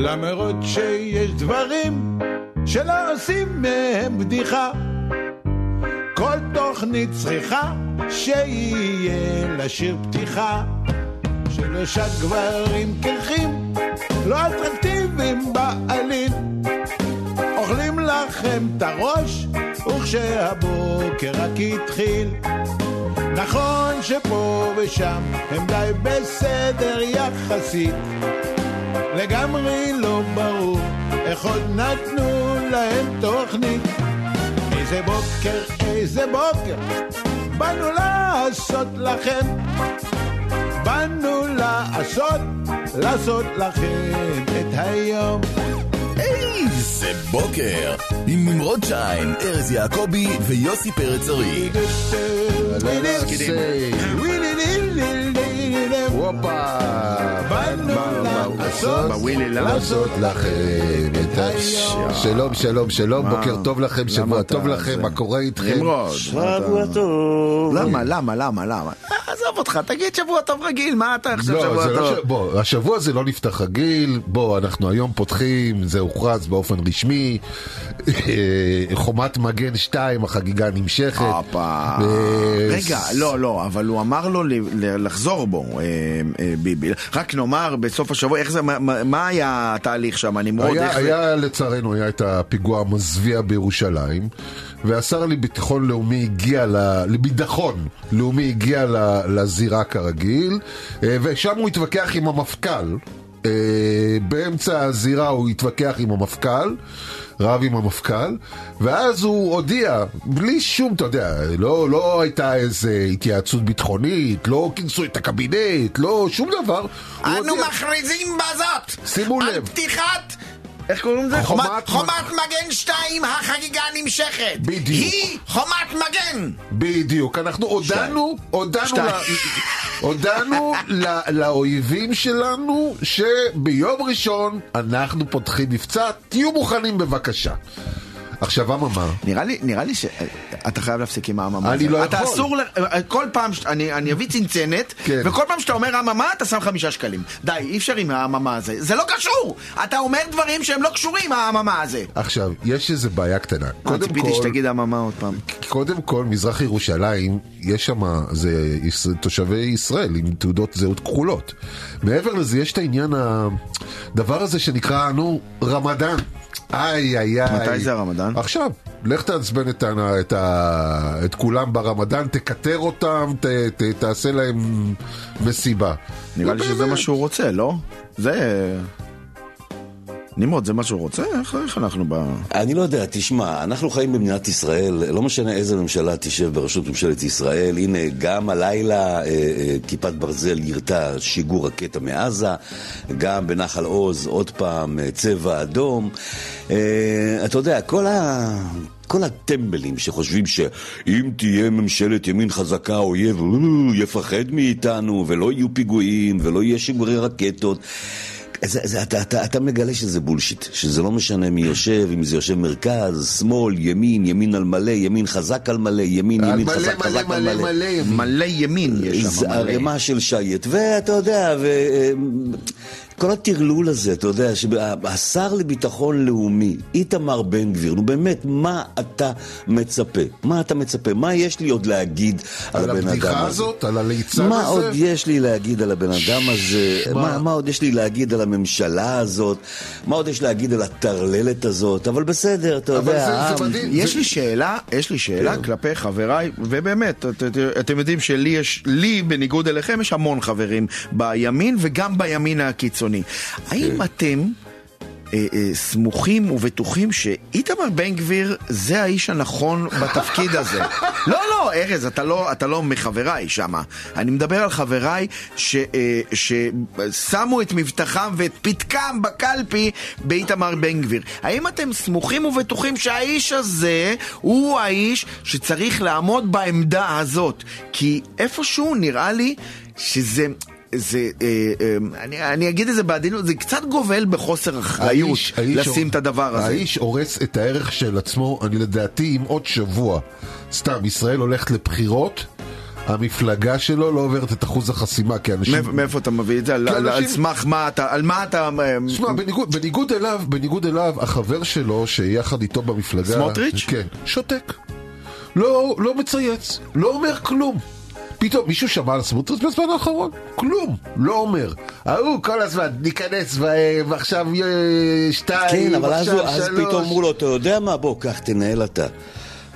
למרות שיש דברים שלא עושים מהם בדיחה. כל תוכנית צריכה שיהיה לשיר פתיחה. שלושה גברים קרחים, לא אטרקטיביים בעליל. אוכלים לכם את הראש, וכשהבוקר רק התחיל. נכון שפה ושם הם די בסדר יחסית. לגמרי לא ברור איך עוד נתנו להם תוכנית. איזה בוקר, איזה בוקר, באנו לעשות לכם. באנו לעשות, לעשות לכם את היום. איזה בוקר! עם נמרוד שיין, ארז יעקבי ויוסי פרץ ארי. הופה, באנו לעשות, לעשות לכם את ה... שלום, שלום, שלום, בוקר טוב לכם, שבוע טוב לכם, מה קורה איתכם? שבוע טוב. למה, למה, למה, למה? עזוב אותך, תגיד שבוע טוב רגיל, מה אתה עכשיו לא, שבוע זה לא טוב? בוא, השבוע הזה לא נפתח רגיל, בוא, אנחנו היום פותחים, זה הוכרז באופן רשמי, אה, חומת מגן 2, החגיגה נמשכת. אה, רגע, לא, לא, אבל הוא אמר לו לחזור בו, אה, ביבי. רק נאמר, בסוף השבוע, איך זה, מה- היה התהליך שם, נמרוד? היה, איך זה? היה לצערנו היה את הפיגוע המזוויע בירושלים והשר לביטחון לאומי הגיע, ל- לביטחון לאומי הגיע ל- לזירה כרגיל אה, ושם הוא התווכח עם המפכ"ל אה, באמצע הזירה הוא התווכח עם המפכ"ל רב עם המפכ"ל, ואז הוא הודיע, בלי שום, אתה יודע, לא, לא הייתה איזה התייעצות ביטחונית, לא כינסו את הקבינט, לא שום דבר. אנו הודיע- מכריזים בזאת! שימו על לב. פתיחת... איך קוראים לזה? חומת חומת, מג- חומת מגן 2, החגיגה נמשכת. בדיוק. היא חומת מגן. בדיוק, אנחנו הודענו, הודענו, שתיים. ל- הודענו ל- לאויבים שלנו שביום ראשון אנחנו פותחים מבצע, תהיו מוכנים בבקשה. עכשיו אממה, נראה לי, נראה לי שאתה חייב להפסיק עם האממה. אני הזה. לא אתה יכול. אסור, ל... כל פעם, ש- אני, אני אביא צנצנת, כן. וכל פעם שאתה אומר אממה, אתה שם חמישה שקלים. די, אי אפשר עם האממה הזה. זה לא קשור! אתה אומר דברים שהם לא קשורים, האממה הזה. עכשיו, יש איזו בעיה קטנה. קודם ציפיתי כל, שתגיד אממה עוד פעם. קודם כל, מזרח ירושלים, יש שם, זה תושבי ישראל עם תעודות זהות כחולות. מעבר לזה, יש את העניין, הדבר הזה שנקרא, נו, רמדאן. איי, איי, איי. מתי זה הרמדאן? עכשיו. לך תעצבן את, ה- את, ה- את כולם ברמדאן, תקטר אותם, ת, ת, תעשה להם מסיבה. נראה לא לי שזה באמת. מה שהוא רוצה, לא? זה... נמרוד, זה מה שהוא רוצה? איך, איך אנחנו ב... אני לא יודע, תשמע, אנחנו חיים במדינת ישראל, לא משנה איזה ממשלה תשב בראשות ממשלת ישראל, הנה, גם הלילה אה, אה, כיפת ברזל יירתה שיגור רקטה מעזה, גם בנחל עוז, עוד פעם, אה, צבע אדום. אה, אתה יודע, כל ה... כל הטמבלים שחושבים שאם תהיה ממשלת ימין חזקה, האויב אה, יפחד מאיתנו, ולא יהיו פיגועים, ולא יהיה שיגורי רקטות. זה, זה, אתה, אתה, אתה מגלה שזה בולשיט, שזה לא משנה מי יושב, אם זה יושב מרכז, שמאל, ימין, ימין על מלא, ימין חזק על מלא, ימין, ימין מלא, חזק, מלא, חזק על מלא, מלא. מלא ימין. מלא ימין יש שם, זה מלא. ערימה של שייט, ואתה יודע, ו... כל הטרלול הזה, אתה יודע, שהשר לביטחון לאומי, איתמר בן גביר, נו באמת, מה אתה מצפה? מה אתה מצפה? מה יש לי עוד להגיד על, על הבן אדם הבדיחה הזה? הזאת, על הליצן מה הזה. עוד יש לי להגיד על הבן אדם הזה? מה, מה עוד יש לי להגיד על הממשלה הזאת? מה עוד יש להגיד על הטרללת הזאת? אבל בסדר, אתה אבל יודע, זה- זה העם- מדהים. יש זה- לי שאלה, יש לי שאלה כן. כלפי חבריי, ובאמת, את, את, אתם יודעים שלי יש, לי בניגוד אליכם, יש המון חברים בימין וגם בימין הקיצוני. האם כן. אתם אה, אה, סמוכים ובטוחים שאיתמר בן גביר זה האיש הנכון בתפקיד הזה? לא, לא, ארז, אתה לא, אתה לא מחבריי שמה. אני מדבר על חבריי ש, אה, ששמו את מבטחם ואת פתקם בקלפי באיתמר בן גביר. האם אתם סמוכים ובטוחים שהאיש הזה הוא האיש שצריך לעמוד בעמדה הזאת? כי איפשהו נראה לי שזה... זה, אה, אה, אני, אני אגיד את זה בעדינות, זה קצת גובל בחוסר אחריות האיש- לשים את הדבר הזה. האיש הורס את הערך של עצמו, אני לדעתי, אם עוד שבוע, סתם, ישראל הולכת לבחירות, המפלגה שלו לא עוברת את אחוז החסימה, כי אנשים... מאיפה- אתה מביא את זה? על- כי על אנשים- סמך מה אתה... על מה אתה... אה, שמע, בניגוד, בניגוד אליו, בניגוד אליו, החבר שלו, שיחד איתו במפלגה... סמוטריץ'? כן, שותק. לא, לא מצייץ, לא אומר כלום. פתאום מישהו שמע על סמוטריץ' בזמן האחרון? כלום, לא אומר. ההוא כל הזמן, ניכנס ועכשיו אה, שתיים, כן, אבל אז, עכשיו שלוש. פתאום אמרו לו, אתה יודע מה, בוא, קח, תנהל אתה.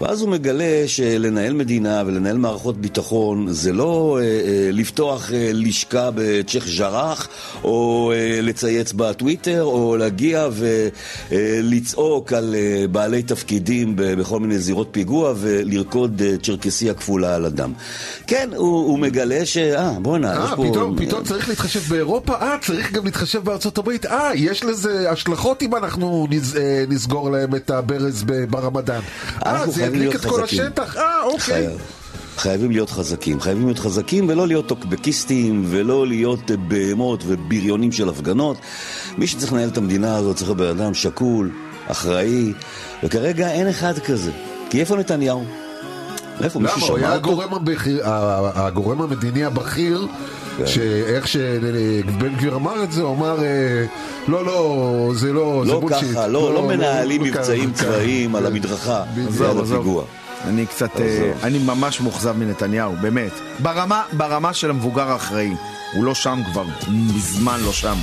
ואז הוא מגלה שלנהל מדינה ולנהל מערכות ביטחון זה לא אה, אה, לפתוח אה, לשכה בצ'ך ז'רח או אה, לצייץ בטוויטר או להגיע ולצעוק על אה, בעלי תפקידים ב- בכל מיני זירות פיגוע ולרקוד אה, צ'רקסיה כפולה על הדם. כן, הוא, הוא מגלה ש... אה, בואנה, יש אה, פה... פתאום, פתאום צריך להתחשב באירופה? אה, צריך גם להתחשב בארצות הברית? אה, יש לזה השלכות אם אנחנו נז, אה, נסגור להם את הברז ברמדאן. אה, אנחנו זה חייבים ידליק להיות את כל. השטח? אה, אוקיי. חייב. חייבים להיות חזקים. חייבים להיות חזקים ולא להיות טוקבקיסטים ולא להיות בהמות ובריונים של הפגנות. מי שצריך לנהל את המדינה הזאת צריך להיות בן אדם שקול, אחראי, וכרגע אין אחד כזה. כי איפה נתניהו? איפה מישהו למה? הוא היה שמע אותו? הגורם, הבכיר, הגורם המדיני הבכיר. שאיך שבן גביר אמר את זה, הוא אמר, אה, לא, לא, זה לא, זה לא בולשיט. ככה, לא, לא מנהלים לא מבצעים ככה. צבאיים על כן. המדרכה עזוב, עזוב. הפיגוע. אני קצת. אה, אני ממש מאוכזב מנתניהו, באמת. ברמה, ברמה של המבוגר האחראי. הוא לא שם כבר, מזמן לא שם.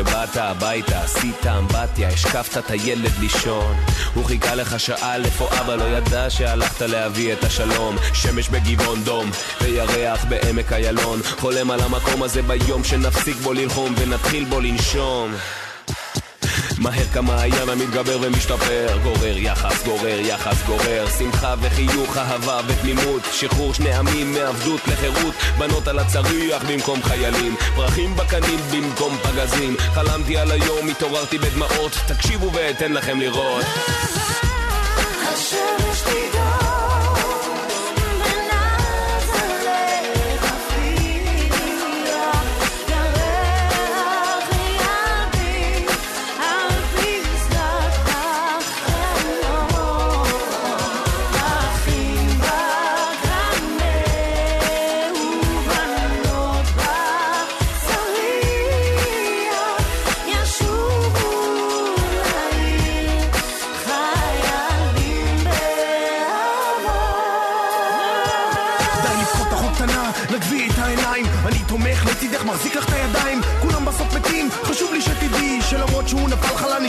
שבאת הביתה, עשית אמבטיה, השקפת את הילד לישון. הוא חיכה לך שעה איפה אבא לא ידע שהלכת להביא את השלום. שמש בגבעון דום, וירח בעמק איילון. חולם על המקום הזה ביום שנפסיק בו ללחום ונתחיל בו לנשום. מהר כמעיין המתגבר ומשתפר. גורר יחס, גורר יחס, גורר. שמחה וחיוך, אהבה ותמימות. שחרור שני עמים מעבדות לחירות. בנות על הצריח במקום חיילים. פרחים בקנים במקום פגזים. חלמתי על היום, התעוררתי בדמעות. תקשיבו ואתן לכם לראות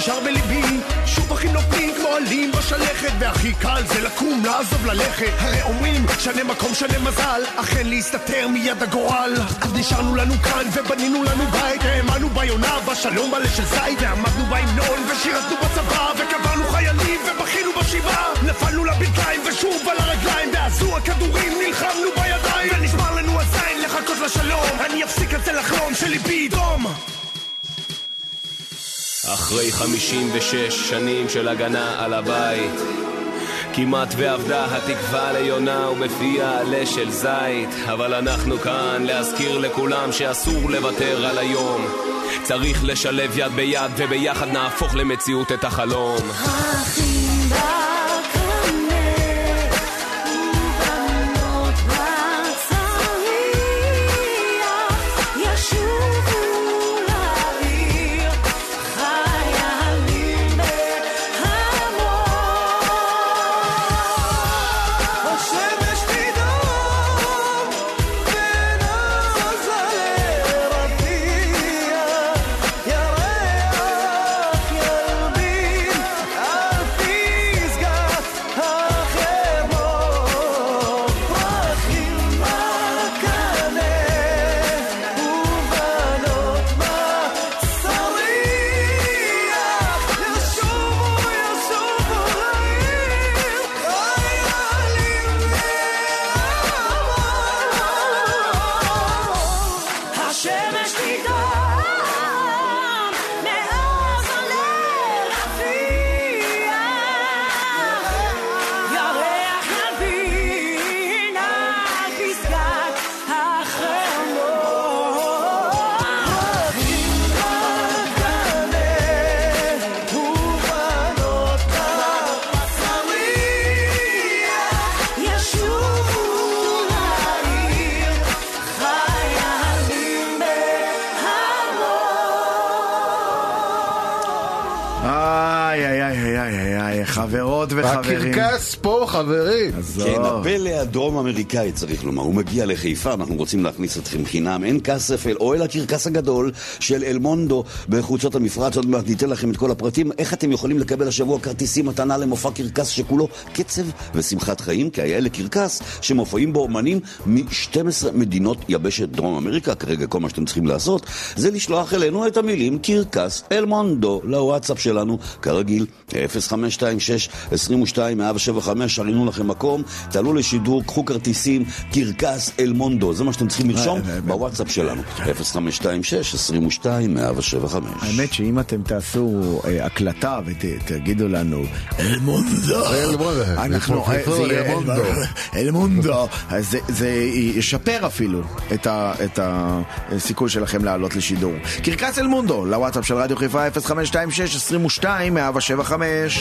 נשאר בליבי. שוב אחים נופלים כמו עלים בשלכת והכי קל זה לקום, לעזוב, ללכת. הרי אומרים שנה מקום, שנה מזל אכן להסתתר מיד הגורל. אז נשארנו לנו כאן ובנינו לנו בית. האמנו ביונה, בשלום מלא של זית ועמדנו בהמנון ושירתנו בצבא וקברנו חיילים ובכינו בשבעה. נפלנו לברכיים ושוב על הרגליים ועזו הכדורים נלחמנו בידיים. ונשמר לנו הזין לחכות לשלום. אני אפסיק את זה לחלום שליבי ידום אחרי 56 שנים של הגנה על הבית כמעט ואבדה התקווה ליונה ובפיה עלה של זית. אבל אנחנו כאן להזכיר לכולם שאסור לוותר על היום. צריך לשלב יד ביד וביחד נהפוך למציאות את החלום. פרחים חברות הקרקס פה, חברים. כן, הפלא הדרום אמריקאי צריך לומר, הוא מגיע לחיפה, אנחנו רוצים להכניס אתכם חינם, אין כסף אל אוהל הקרקס הגדול של אלמונדו בחוצות המפרץ, עוד מעט ניתן לכם את כל הפרטים, איך אתם יכולים לקבל השבוע כרטיסים מתנה למופע קרקס שכולו קצב ושמחת חיים, כי היה אלה קרקס שמופיעים בו אומנים מ-12 מדינות יבשת דרום אמריקה, כרגע כל מה שאתם צריכים לעשות זה לשלוח אלינו את המילים קרקס אלמונדו לוואטסאפ שלנו, כרגיל, 0526 22 175 שרינו לכם מקום, תעלו לשידור, קחו כרטיסים, קרקס אלמונדו, זה מה שאתם צריכים לרשום בוואטסאפ שלנו, 0526 22 175. האמת שאם אתם תעשו אה, הקלטה ותגידו לנו אלמונדו, אלמונדו, אנחנו, אה, יפרפרו, זה ישפר אפילו את הסיכוי שלכם לעלות לשידור. קרקס אלמונדו, לוואטסאפ של רדיו חיפה 0526 22 175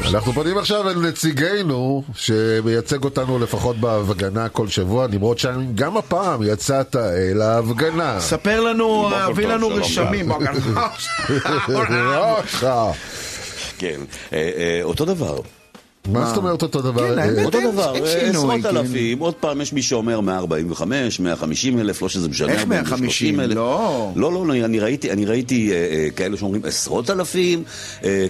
אנחנו פונים עכשיו אל נציגנו, שמייצג אותנו לפחות בהפגנה כל שבוע, נמרוד שיין, גם הפעם יצאת אל ההפגנה. ספר לנו, הביא לנו רשמים. כן, אה, אה, אותו דבר. מה זאת אומרת אותו דבר? כן, האמת, אה, אותו דבר, אין אה, שינוי, עשרות כן. אלפים, עוד פעם יש מי שאומר 145, 150 אלף, לא שזה משנה. איך 150 150? אלף. לא. לא, לא, לא, אני ראיתי, אני ראיתי אה, כאלה שאומרים עשרות אלפים,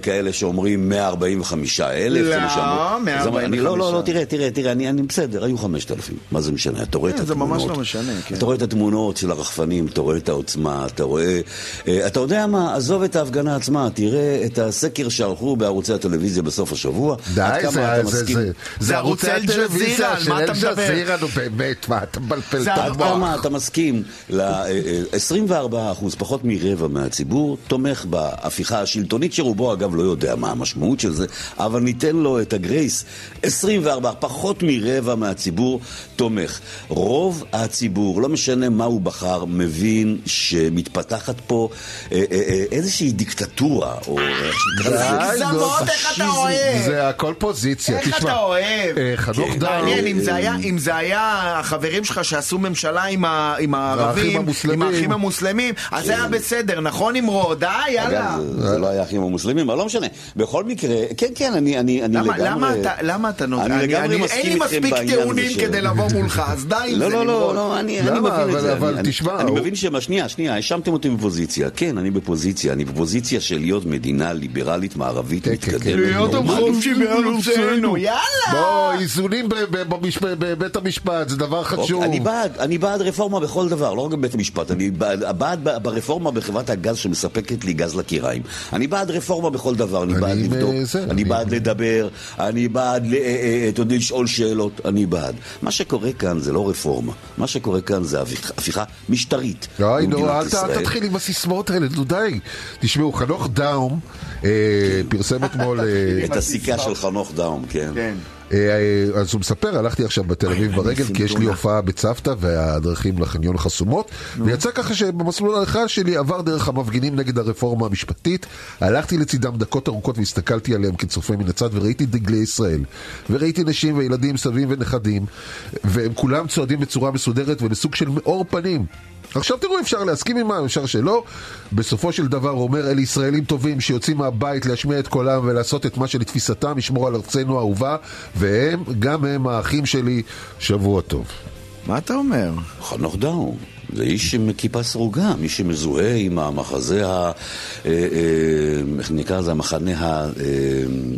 כאלה שאומרים 145 אלף. לא, שאמרו. 145. אני- לא, לא, לא, תראה, תראה, תראה, אני בסדר, היו 5,000, מה זה משנה? אתה רואה את כן, זה התמונות. ממש לא משנה, כן. אתה רואה את התמונות של הרחפנים, אתה רואה את העוצמה, אתה רואה... אה, אתה יודע מה, עזוב את ההפגנה עצמה, תראה את הסקר שערכו בערוצי הטלוויזיה בסוף השבוע. די, זה- זה-? זה- זה זה ערוצי הטלוויזיה על של מה אתה מדבר? אל-ג'זירה, נו באמת, מה אתה מבלבל זה את המוח? כמה אתה מסכים ל-24 אחוז, פחות מרבע מהציבור, תומך בהפיכה השלטונית, שרובו אגב לא יודע מה המשמעות של זה, אבל ניתן לו את הגרייס. 24, פחות מרבע מהציבור תומך. רוב הציבור, לא משנה מה הוא בחר, מבין שמתפתחת פה אה, אה, אה, איזושהי דיקטטורה, או נו, גזמות, איך אתה אוהב? זה הכל פוזיציה. איך תשמע, אתה אוהב? אה, חנוך כן, דאו, מעניין אם זה אה, היה, אם זה היה החברים שלך שעשו ממשלה עם, ה, עם הערבים, המוסלמים. עם האחים המוסלמים, אז זה היה בסדר, נכון נמרוד? די, יאללה. אגב, זה- לא היה האחים המוסלמים, אבל לא משנה. בכל מקרה, כן, כן, אני אני- אני למה, לגמרי... למה אתה, למה אתה נותן, אני לגמרי אני, מסכים אין לי איתכם מספיק בעניין הזה טיעונים ש- כדי לבוא מולך, אז די עם לא, זה, לא, לא. לא, אני, אני? מבין אבל- את זה. אבל אני, תשמע, אני הוא- מבין ש... שנייה, שנייה, האשמתם אותי בפוזיציה. כן, אני בפוזיציה. אני בפוזיציה של להיות מדינה ליברלית, מערבית, כן, כן, כן. מתקדמת. להיות עם. חופשי בארצנו, יאללה. בוא, איזונים בבית המשפט, זה דבר חשוב. אוקיי, אני בעד, אני בעד רפורמה בכל דבר, לא רק בבית המשפט, אני בעד, ברפורמה בחברת הגז שמספקת לי גז לקיריים. אני בעד רפורמה בכל דבר, אני בעד לבדוק, אה, אני בעד לדבר, אני בעד, ל- אה, אה, אתה יודע, לשאול שאלות, אני בעד. מה שקורה כאן זה לא רפורמה, מה שקורה כאן זה הפיכה- משטרית די, נו, אל תתחיל עם הסיסמאות האלה, נו די. תשמעו, חנוך דאום אה, פרסם אתמול... אה, את הסיכה של חנוך דאום, כן. כן. אה, אה, אז הוא מספר, הלכתי עכשיו בתל אביב ברגל, כי יש לי. הופעה בצוותא והדרכים לחניון חסומות, ויצא ככה שבמסלול ההליכה שלי עבר דרך המפגינים נגד הרפורמה המשפטית, הלכתי לצידם דקות ארוכות והסתכלתי עליהם כצופה מן הצד, וראיתי דגלי ישראל, וראיתי נשים וילדים, סבים ונכדים, והם כולם צועדים בצורה מסודרת ובסוג של מאור פנים. עכשיו תראו, אפשר להסכים עמם, אפשר שלא. בסופו של דבר אומר, אלה ישראלים טובים שיוצאים מהבית להשמיע את קולם ולעשות את מה שלתפיסתם ישמור על ארצנו האהובה, והם, גם הם האחים שלי, שבוע טוב. מה אתה אומר? חנוך דאום. זה איש עם כיפה סרוגה, מי שמזוהה עם המחזה ה... אה, אה, איך נקרא לזה? המחנה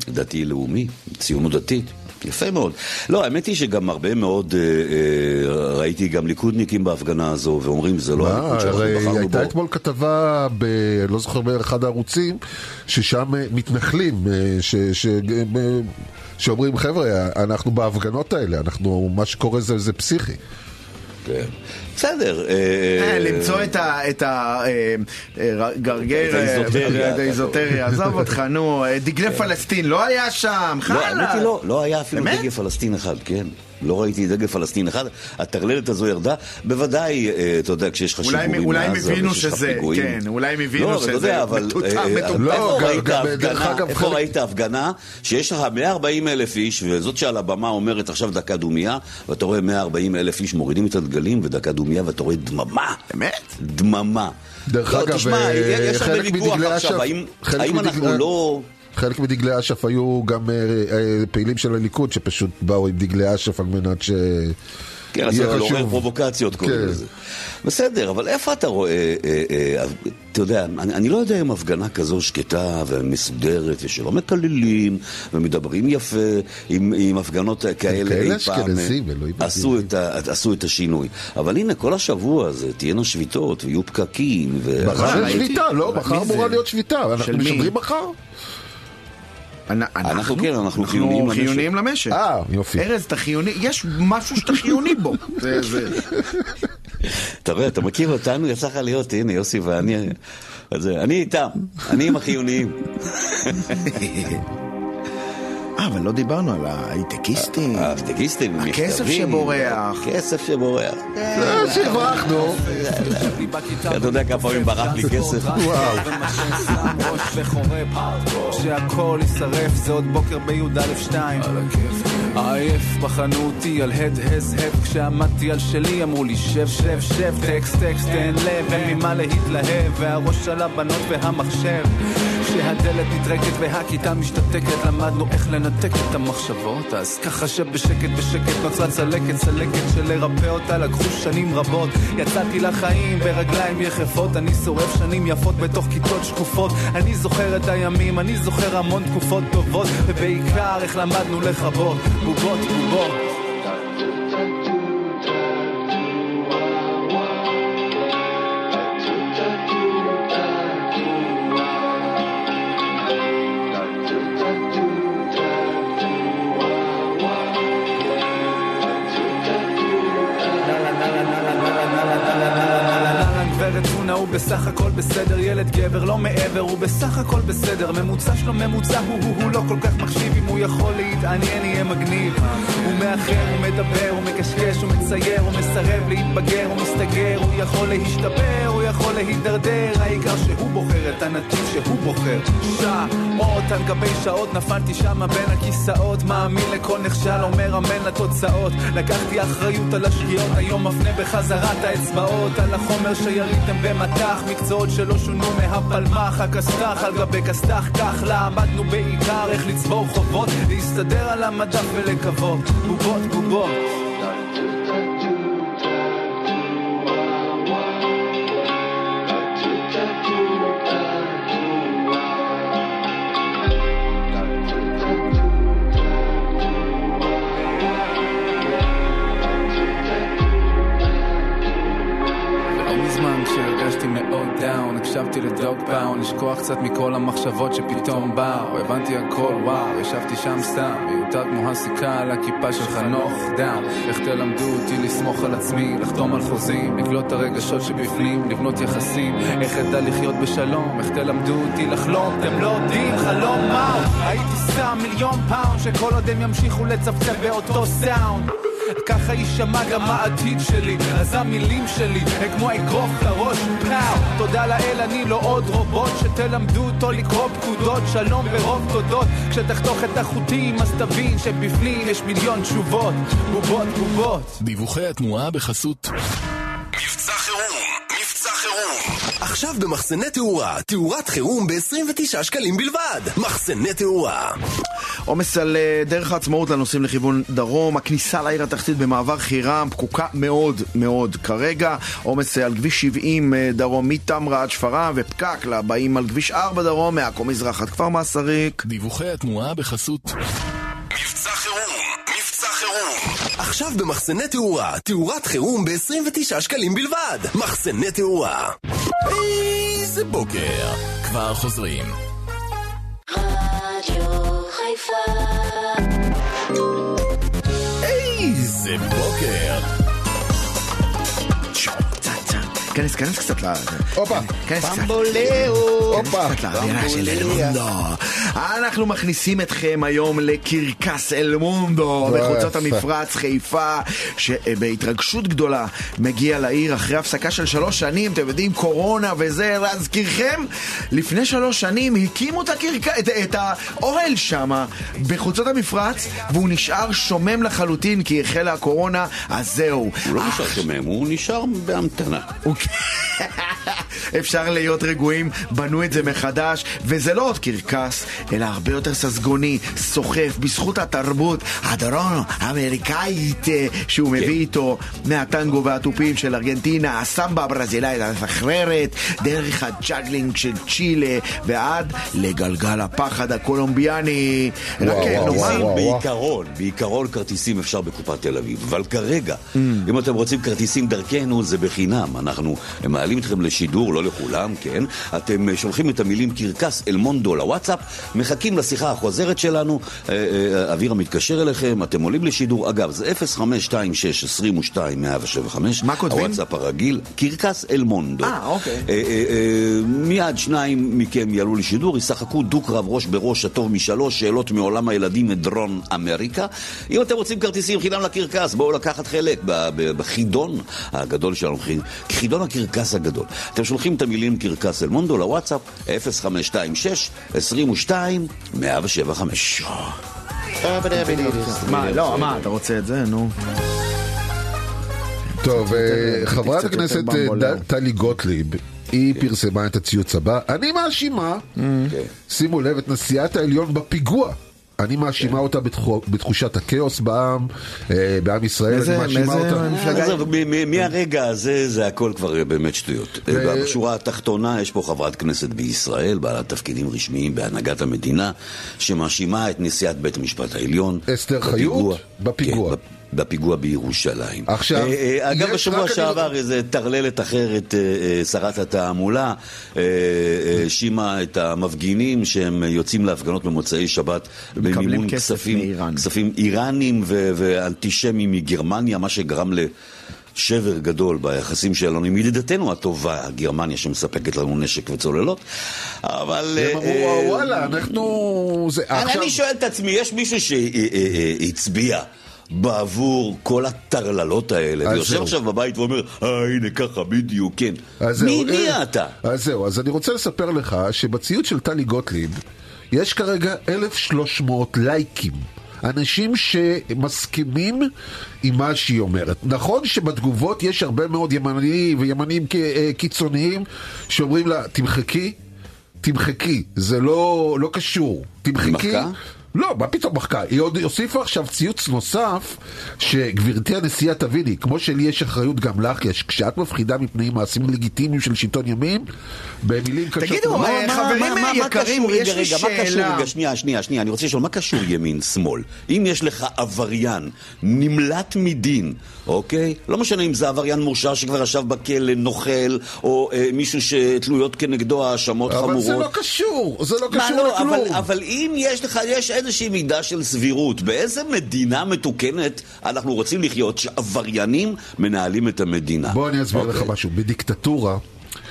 הדתי-לאומי, ציונות דתית. יפה מאוד. לא, האמת היא שגם הרבה מאוד, אה, אה, ראיתי גם ליכודניקים בהפגנה הזו, ואומרים זה לא הליכוד שאנחנו בחרנו הייתה בו. אתמול כתבה, ב... לא זוכר באחד הערוצים, ששם אה, מתנחלים, ש... ש... שאומרים, חבר'ה, אנחנו בהפגנות האלה, אנחנו, מה שקורה זה, זה פסיכי. כן. בסדר. אה, אה, למצוא את. את. אה, גרגר... את האיזוטריה. אה, את האיזוטריה, עזוב אותך, נו. דגלי פלסטין לא היה שם, לא, חלאס. לא, לא היה אפילו? דגל פלסטין אחד, כן. לא ראיתי דגל פלסטין אחד, הטרללת הזו ירדה, בוודאי, אה, אתה יודע, כשיש לך שיגורים אולי הם מעזה הבינו וכשיש לך שזה, פיגועים. כן, אולי הם הבינו לא, אבל אתה שזה. לא, איפה ראית הפגנה, אגב, איפה חלק- ראית הפגנה שיש לך 140 אלף איש, וזאת שעל הבמה אומרת עכשיו דקה דומייה, ואתה רואה 140 אלף איש מורידים את הדגלים ודקה דומייה, ואתה רואה דממה. באמת? דממה. דרך לא, אגב, תשמע, אה, יש הרבה חלק ויכוח מדגלי עכשיו, אש"ף- האם אנחנו מדגלי- לא... חלק מדגלי אש"ף היו גם אה, אה, פעילים של הליכוד שפשוט באו עם דגלי אש"ף על מנת ש... כן, אז לעורר חשוב. פרובוקציות קוראים כן. לזה. בסדר, אבל איפה אתה רואה, אה, אה, אתה יודע, אני, אני לא יודע אם הפגנה כזו שקטה ומסודרת ושלא מקללים ומדברים יפה, עם, הפגנות כאלה אי פעם עשו. את, ה, עשו את השינוי. אבל הנה, כל השבוע הזה תהיינה שביתות ויהיו פקקים. ו... מחר יש. שביתה, לא, מחר זה? אמורה להיות שביתה, אנחנו של מי? משדרים מחר? אנ- אנחנו כן, אנחנו חיוניים למשק. חיוניים למשק. אה, יופי. ארז, אתה חיוני, יש משהו שאתה חיוני בו. זה, זה. אתה רואה, אתה מכיר אותנו, יצא לך להיות, הנה, יוסי ואני, אז אה, אני איתם, אני עם החיוניים. אה, אבל לא דיברנו על ההייטקיסטים. ההפטגיסטים, הכסף מכתבים, שבורח. כסף שבורח. אה, שהברחנו. אתה יודע כמה פעמים ברח לי כסף? וואו. שהכל יישרף זה עוד בוקר בי"א שתיים עייף בחנו אותי על הד הז הד כשעמדתי על שלי אמרו לי שב שב שב טקסט טקסט תן לב אין ממה להתלהב והראש על הבנות והמחשב כשהדלת נטרקת והכיתה משתתקת למדנו איך לנתק את המחשבות אז ככה שבשקט בשקט נוצרה צלקת צלקת שלרפא אותה לקחו שנים רבות. יצאתי לחיים ברגליים יחפות אני שורף שנים יפות בתוך כיתות שקופות. אני זוכר את הימים אני זוכר המון תקופות טובות ובעיקר איך למדנו לכבות. בובות בובות בסך הכל בסדר ילד גבר לא מעבר הוא בסך הכל בסדר ממוצע שלו ממוצע הוא הוא הוא לא כל כך מחשיב אם הוא יכול להתעניין יהיה מגניב. הוא מאחר הוא מדבר הוא מקשקש הוא מצייר הוא מסרב להתבגר הוא מסתגר הוא יכול להשתפר יכול להידרדר העיקר שהוא בוחר את הנתיב שהוא בוחר. שעות על גבי שעות נפלתי שמה בין הכיסאות מאמין לכל נכשל אומר אמן לתוצאות. לקחתי אחריות על השגיאות היום מפנה בחזרה את האצבעות. על החומר שיריתם במטח מקצועות שלא שונו מהפלמ"ח. הכסת"ח על גבי כסת"ח כך למדנו בעיקר איך לצבור חובות להסתדר על המדף ולקוות. בובות בובות הקשבתי לדוג פאון, לשכוח קצת מכל המחשבות שפתאום באו, הבנתי הכל וואו, ישבתי שם סתם, מיותר כמו הסיכה על הכיפה של חנוך. דם, איך תלמדו אותי לסמוך על עצמי, לחתום על חוזים, לקלוט את הרגשות שבפנים, לבנות יחסים, איך אדע לחיות בשלום, איך תלמדו אותי לחלום, אתם לא יודעים חלום מהו, הייתי שם מיליון פאונד, שכל עוד הם ימשיכו לצפצף באותו סאונד ככה יישמע גם העתיד שלי. אז המילים שלי הם כמו אגרוף לראש. פאו תודה לאל אני לא עוד רובוט שתלמדו אותו לקרוא פקודות. שלום ורוב תודות. כשתחתוך את החוטים אז תבין שבפנים יש מיליון תשובות. בובות בובות. דיווחי התנועה בחסות מבצע. עכשיו במחסני תאורה, תאורת חירום ב-29 שקלים בלבד. מחסני תאורה. עומס על אה, דרך העצמאות לנוסעים לכיוון דרום, הכניסה לעיר התחתית במעבר חירם פקוקה מאוד מאוד כרגע, עומס אה, על כביש 70 אה, דרום מטמרה עד שפרעם ופקק לבאים על כביש 4 דרום מעכו מזרח עד כפר מסריק. דיווחי התנועה בחסות מבצע. עכשיו במחסני תאורה, תאורת חירום ב-29 שקלים בלבד. מחסני תאורה. איזה בוקר. כבר חוזרים. רדיו חיפה. איזה בוקר כנס, כנס קצת ל... הופה. כנס קצת. הופה. קצת לאווירה של אלמונדו. אנחנו מכניסים אתכם היום לקרקס אלמונדו בחוצות יפה. המפרץ חיפה שבהתרגשות גדולה מגיע לעיר אחרי הפסקה של שלוש שנים, אתם יודעים, קורונה וזה, להזכירכם, לפני שלוש שנים הקימו את, הקרק... את, את האוהל שם בחוצות המפרץ והוא נשאר שומם לחלוטין כי החלה הקורונה, אז זהו. הוא לא נשאר שומם, הוא נשאר בהמתנה. אוקיי. אפשר להיות רגועים, בנו את זה מחדש, וזה לא עוד קרקס, אלא הרבה יותר ססגוני, סוחף, בזכות התרבות הדרום האמריקאית אה, שהוא מביא איתו מהטנגו והתופים של ארגנטינה, הסמבה הברזילאית המסחררת, דרך ה juggling של צ'ילה ועד לגלגל הפחד הקולומביאני. רק וואו, וואו, נאמר, וואו, וואו. בעיקרון, בעיקרון כרטיסים אפשר בקופת תל אביב, אבל כרגע, Mm. אם אתם רוצים כרטיסים דרכנו, זה בחינם. אנחנו מעלים אתכם לשידור, לא לכולם, כן? אתם אה, שולחים את המילים קרקס אל מונדו לוואטסאפ, מחכים לשיחה החוזרת שלנו, אה, אה, אבירה מתקשר אליכם, אתם עולים לשידור. אגב, זה 0526 22 175. מה כותבים? הוואטסאפ הרגיל, קרקס אל מונדו. אה, אוקיי. אה, אה, אה, מיד שניים מכם יעלו לשידור, ישחקו דו-קרב ראש בראש הטוב משלוש, שאלות מעולם הילדים מדרום אמריקה. אם אתם רוצים כרטיסים חינם לקרקס, בואו לקחת חלק בחידון הגדול שלנו, חי- חידון הקרקס הגדול. אתם שולחים את המילים קרקס אל מונדו לוואטסאפ, 0526 22 175. מה, לא, מה, אתה רוצה את זה? נו. טוב, אה, חברת הכנסת אה, טלי גוטליב, היא פרסמה את הציוץ הבא. אני מאשימה, שימו לב, את נשיאת העליון בפיגוע. אני מאשימה אותה בתחו- בתחושת הכאוס בעם, אה, בעם ישראל, אני מאשימה אותה. מהרגע הזה זה הכל כבר באמת שטויות. ו- בשורה התחתונה יש פה חברת כנסת בישראל, בעלת תפקידים רשמיים בהנהגת המדינה, שמאשימה את נשיאת בית המשפט העליון. אסתר חיות? בפיגוע. בפ- בפיגוע בירושלים. עכשיו, אה, אה, אגב, בשבוע שעבר איזה טרללת אחרת, אה, אה, שרת התעמולה, אה, אה, האשימה את המפגינים שהם יוצאים להפגנות במוצאי שבת במימון כסף כספים, מאיראן. כספים איראנים ו- ואנטישמים מגרמניה, מה שגרם לשבר גדול ביחסים שלנו עם ידידתנו הטובה, גרמניה, שמספקת לנו נשק וצוללות. אבל... הם אמרו, וואלה, אנחנו... אני- אני שואל את עצמי, יש מישהו שהצביע בעבור כל הטרללות האלה, ויושב. עכשיו בבית ואומר, אה, הנה ככה, בדיוק, כן. אז זהו, מי מי אה, אתה? אז זהו, אז אני רוצה לספר לך שבציוץ של טלי גוטליב יש כרגע 1,300 לייקים. אנשים שמסכימים עם מה שהיא אומרת. נכון שבתגובות יש הרבה מאוד ימנים וימנים אה, קיצוניים שאומרים לה, תמחקי, תמחקי, זה לא, לא קשור. תמחקי. לא, מה פתאום מחקה? היא עוד הוסיפה עכשיו ציוץ נוסף, שגברתי הנשיאה תביני, כמו שלי יש אחריות גם לך, יש, כשאת מפחידה מפני מעשים לגיטימיים של שלטון ימין, במילים קשות... תגידו, חברים יקרים, יש רגע, לי רגע, מה קשור, שאלה. רגע, שנייה, שנייה, שנייה, אני רוצה לשאול, מה קשור ימין-שמאל? אם יש לך עבריין נמלט מדין, אוקיי? לא משנה אם זה עבריין מורשע שכבר ישב בכלא, נוכל, או אה, מישהו שתלויות כנגדו האשמות אבל חמורות. זה לא קשור, זה לא מה, קשור לא, לכלום. אבל, אבל אם יש לך, יש איזושהי מידה של סבירות, באיזה מדינה מתוקנת אנחנו רוצים לחיות שעבריינים מנהלים את המדינה? בוא אני אסביר לך אוקיי. משהו. בדיקטטורה,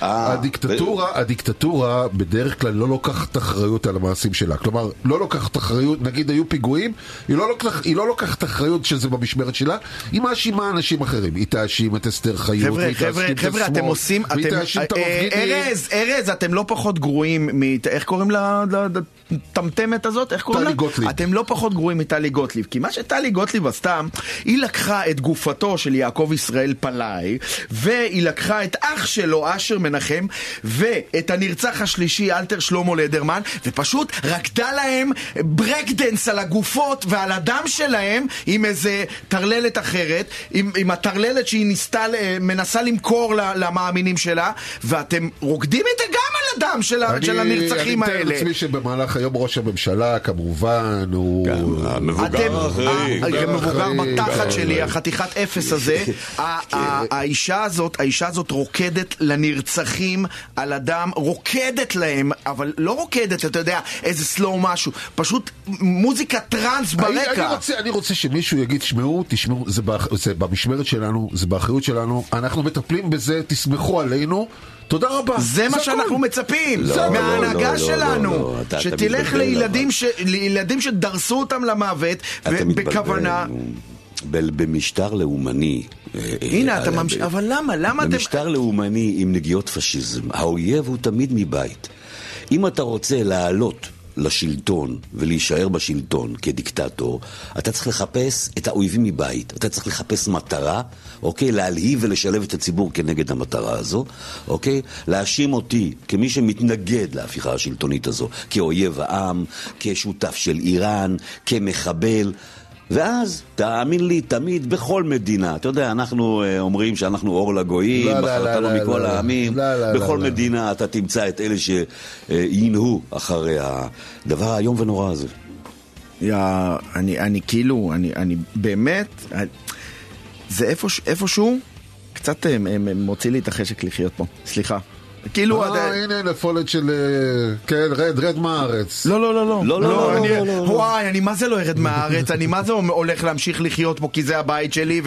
אה, הדיקטטורה, הדיקטטורה בדרך כלל לא לוקחת אחריות על המעשים שלה. כלומר, לא לוקחת אחריות, נגיד היו פיגועים, היא לא, לוקח, היא לא לוקחת אחריות שזה במשמרת שלה, היא מאשימה אנשים אחרים. היא תאשים את אסתר חיות, חבר'ה, חבר'ה, תאשים את חבר'ה, אתם עושים, והיא אתם, תאשים את אה, המפגינים. ארז, ארז, אתם לא פחות גרועים מ... איך קוראים לטמטמת הזאת? איך קוראים לה? טלי גוטליב. אתם לא פחות גרועים מטלי גוטליב, כי מה שטלי גוטליב עשתה, היא לקחה את גופתו של יעקב ישראל פלאי, והיא לקחה את אח שלו, אשר מנחם, ואת הנרצח השלישי, אלתר שלמה לדרמן, ופשוט רקדה להם ברקדנס על הגופות ועל הדם שלהם עם איזה טרללת אחרת, עם, עם הטרללת שהיא ניסתה, מנסה למכור ל- למאמינים שלה, ואתם רוקדים איתה גם על הדם של, ה- של הנרצחים אני האלה. מתאר לעצמי שבמהלך היום ראש הממשלה, כמובן, הוא... גם המבוגר המבוגר אחראי, בתחת שלי. החתיכת אפס הזה, האישה הזאת, האישה הזאת רוקדת לנרצחים על הדם, רוקדת להם, אבל לא רוקדת, אתה יודע, איזה סלואו משהו, פשוט מוזיקה טראנס אני, אני, ברקע. רוצה, אני רוצה שמישהו יגיד, תשמעו, תשמעו, זה, באח, זה במשמרת שלנו, זה באחריות שלנו, אנחנו מטפלים בזה, תסמכו עלינו, תודה רבה. זה מה. שאנחנו מצפים, מההנהגה לא, לא, שלנו, לא, לא, שתלך לילדים אבל. ש- לילדים שדרסו אותם למוות. ובכוונה... ב- במשטר לאומני... אה, הנה, אה, אתה אה, ממשיך, אבל למה? למה אתם... במשטר לאומני עם נגיעות פשיזם, האויב הוא תמיד מבית. אם אתה רוצה להעלות לשלטון ולהישאר בשלטון כדיקטטור, אתה צריך לחפש את האויבים מבית. אתה צריך לחפש מטרה, אוקיי? להלהיב ולשלב את הציבור כנגד המטרה הזו, אוקיי? להאשים אותי כמי שמתנגד להפיכה השלטונית הזו, כאויב העם, כשותף של איראן, כמחבל. ואז, תאמין לי, תמיד, בכל מדינה, אתה יודע, אנחנו אה, אומרים שאנחנו אור לגויים, לא, לא, בחרתנו לא, לא, מכל לא. העמים, לא, לא, לא, בכל לא. מדינה אתה תמצא את אלה שינהו אחרי הדבר האיום ונורא הזה. יא, אני, אני כאילו, אני, אני באמת, אני- זה איפוש, איפשהו, קצת אה, אה, מוציא לי את החשק לחיות פה, סליחה. כאילו, אה, אתה- הנה נפולת של... אה, כן, רד, רד מהארץ. לא, לא, לא, לא. לא, לא, לא, אני- לא, לא, לא. וואי, אני מה זה לא ארד מהארץ, אני מה זה הולך להמשיך לחיות פה כי זה הבית שלי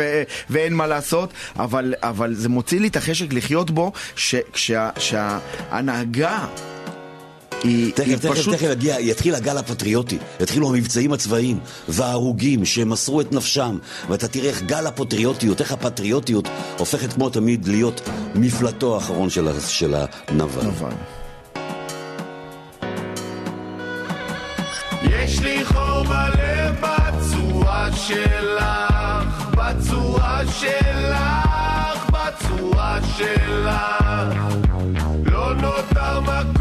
ואין מה לעשות, אבל, אבל זה מוציא לי את החשק לחיות בו, שההנהגה היא, תכף, היא תכף, פשוט... תכף יגיע, יתחיל הגל הפטריוטי, יתחילו המבצעים הצבאיים וההרוגים שמסרו את נפשם, ואתה תראה איך גל הפטריוטיות, איך הפטריוטיות הופכת כמו תמיד להיות מפלטו האחרון של, של הנבל. אבל. יש לי חור בלב בצורה שלך, בצורה שלך, בצורה שלך. לא נותר מקום,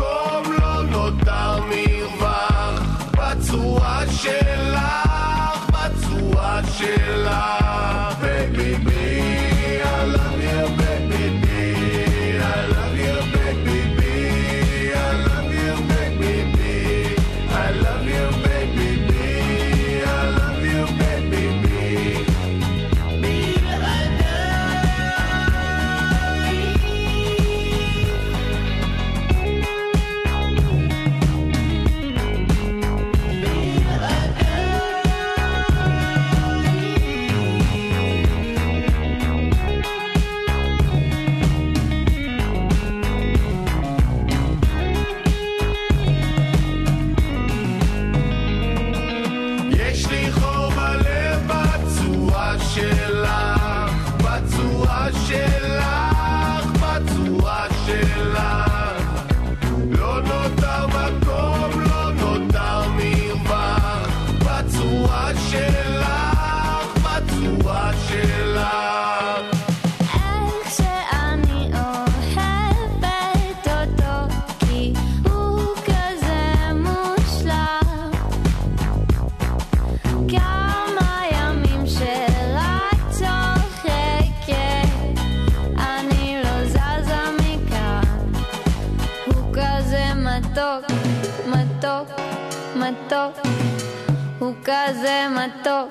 Fukaze mató,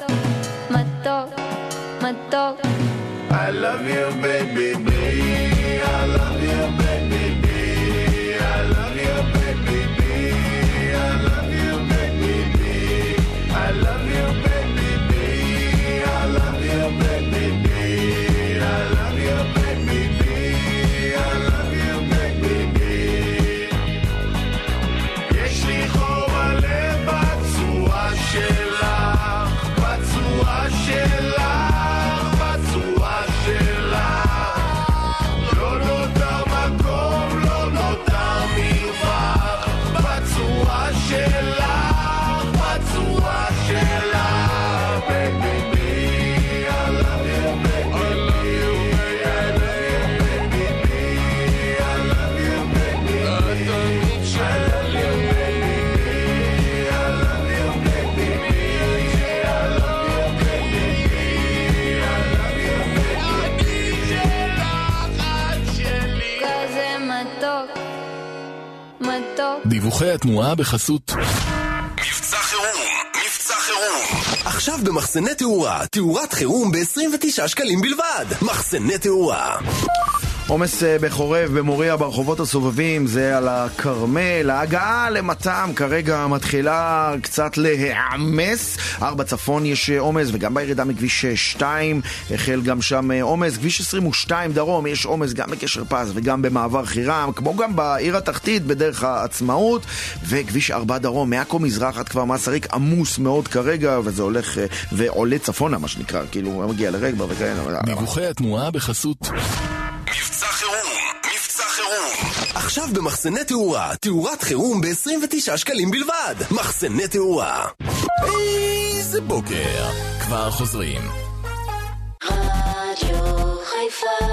mató, mató. I love you, baby, baby. I love you, baby. דיווחי התנועה בחסות מבצע חירום, מבצע חירום. עכשיו במחסני תאורה, תאורת חירום ב-29 שקלים בלבד. מחסני תאורה. עומס אה, בחורב, במוריה, ברחובות הסובבים, זה על הכרמל. ההגעה למתם כרגע מתחילה קצת להיעמס. ארבע צפון יש אה, עומס, וגם בירידה מכביש 2 החל גם שם אה, עומס. כביש 22 דרום יש עומס גם בקשר פז וגם במעבר חירם, כמו גם בעיר התחתית בדרך העצמאות. וכביש 4 דרום, מעכו מזרח עד כפר מסריק, עמוס מאוד כרגע, וזה הולך אה, ועולה צפונה, מה שנקרא, כאילו, מגיע לרגבה וכאלה. דיווחי התנועה בחסות עכשיו במחסני תאורה, תאורת חירום ב-29 שקלים בלבד. מחסני תאורה. איזה בוקר. כבר חוזרים. רדיו חיפה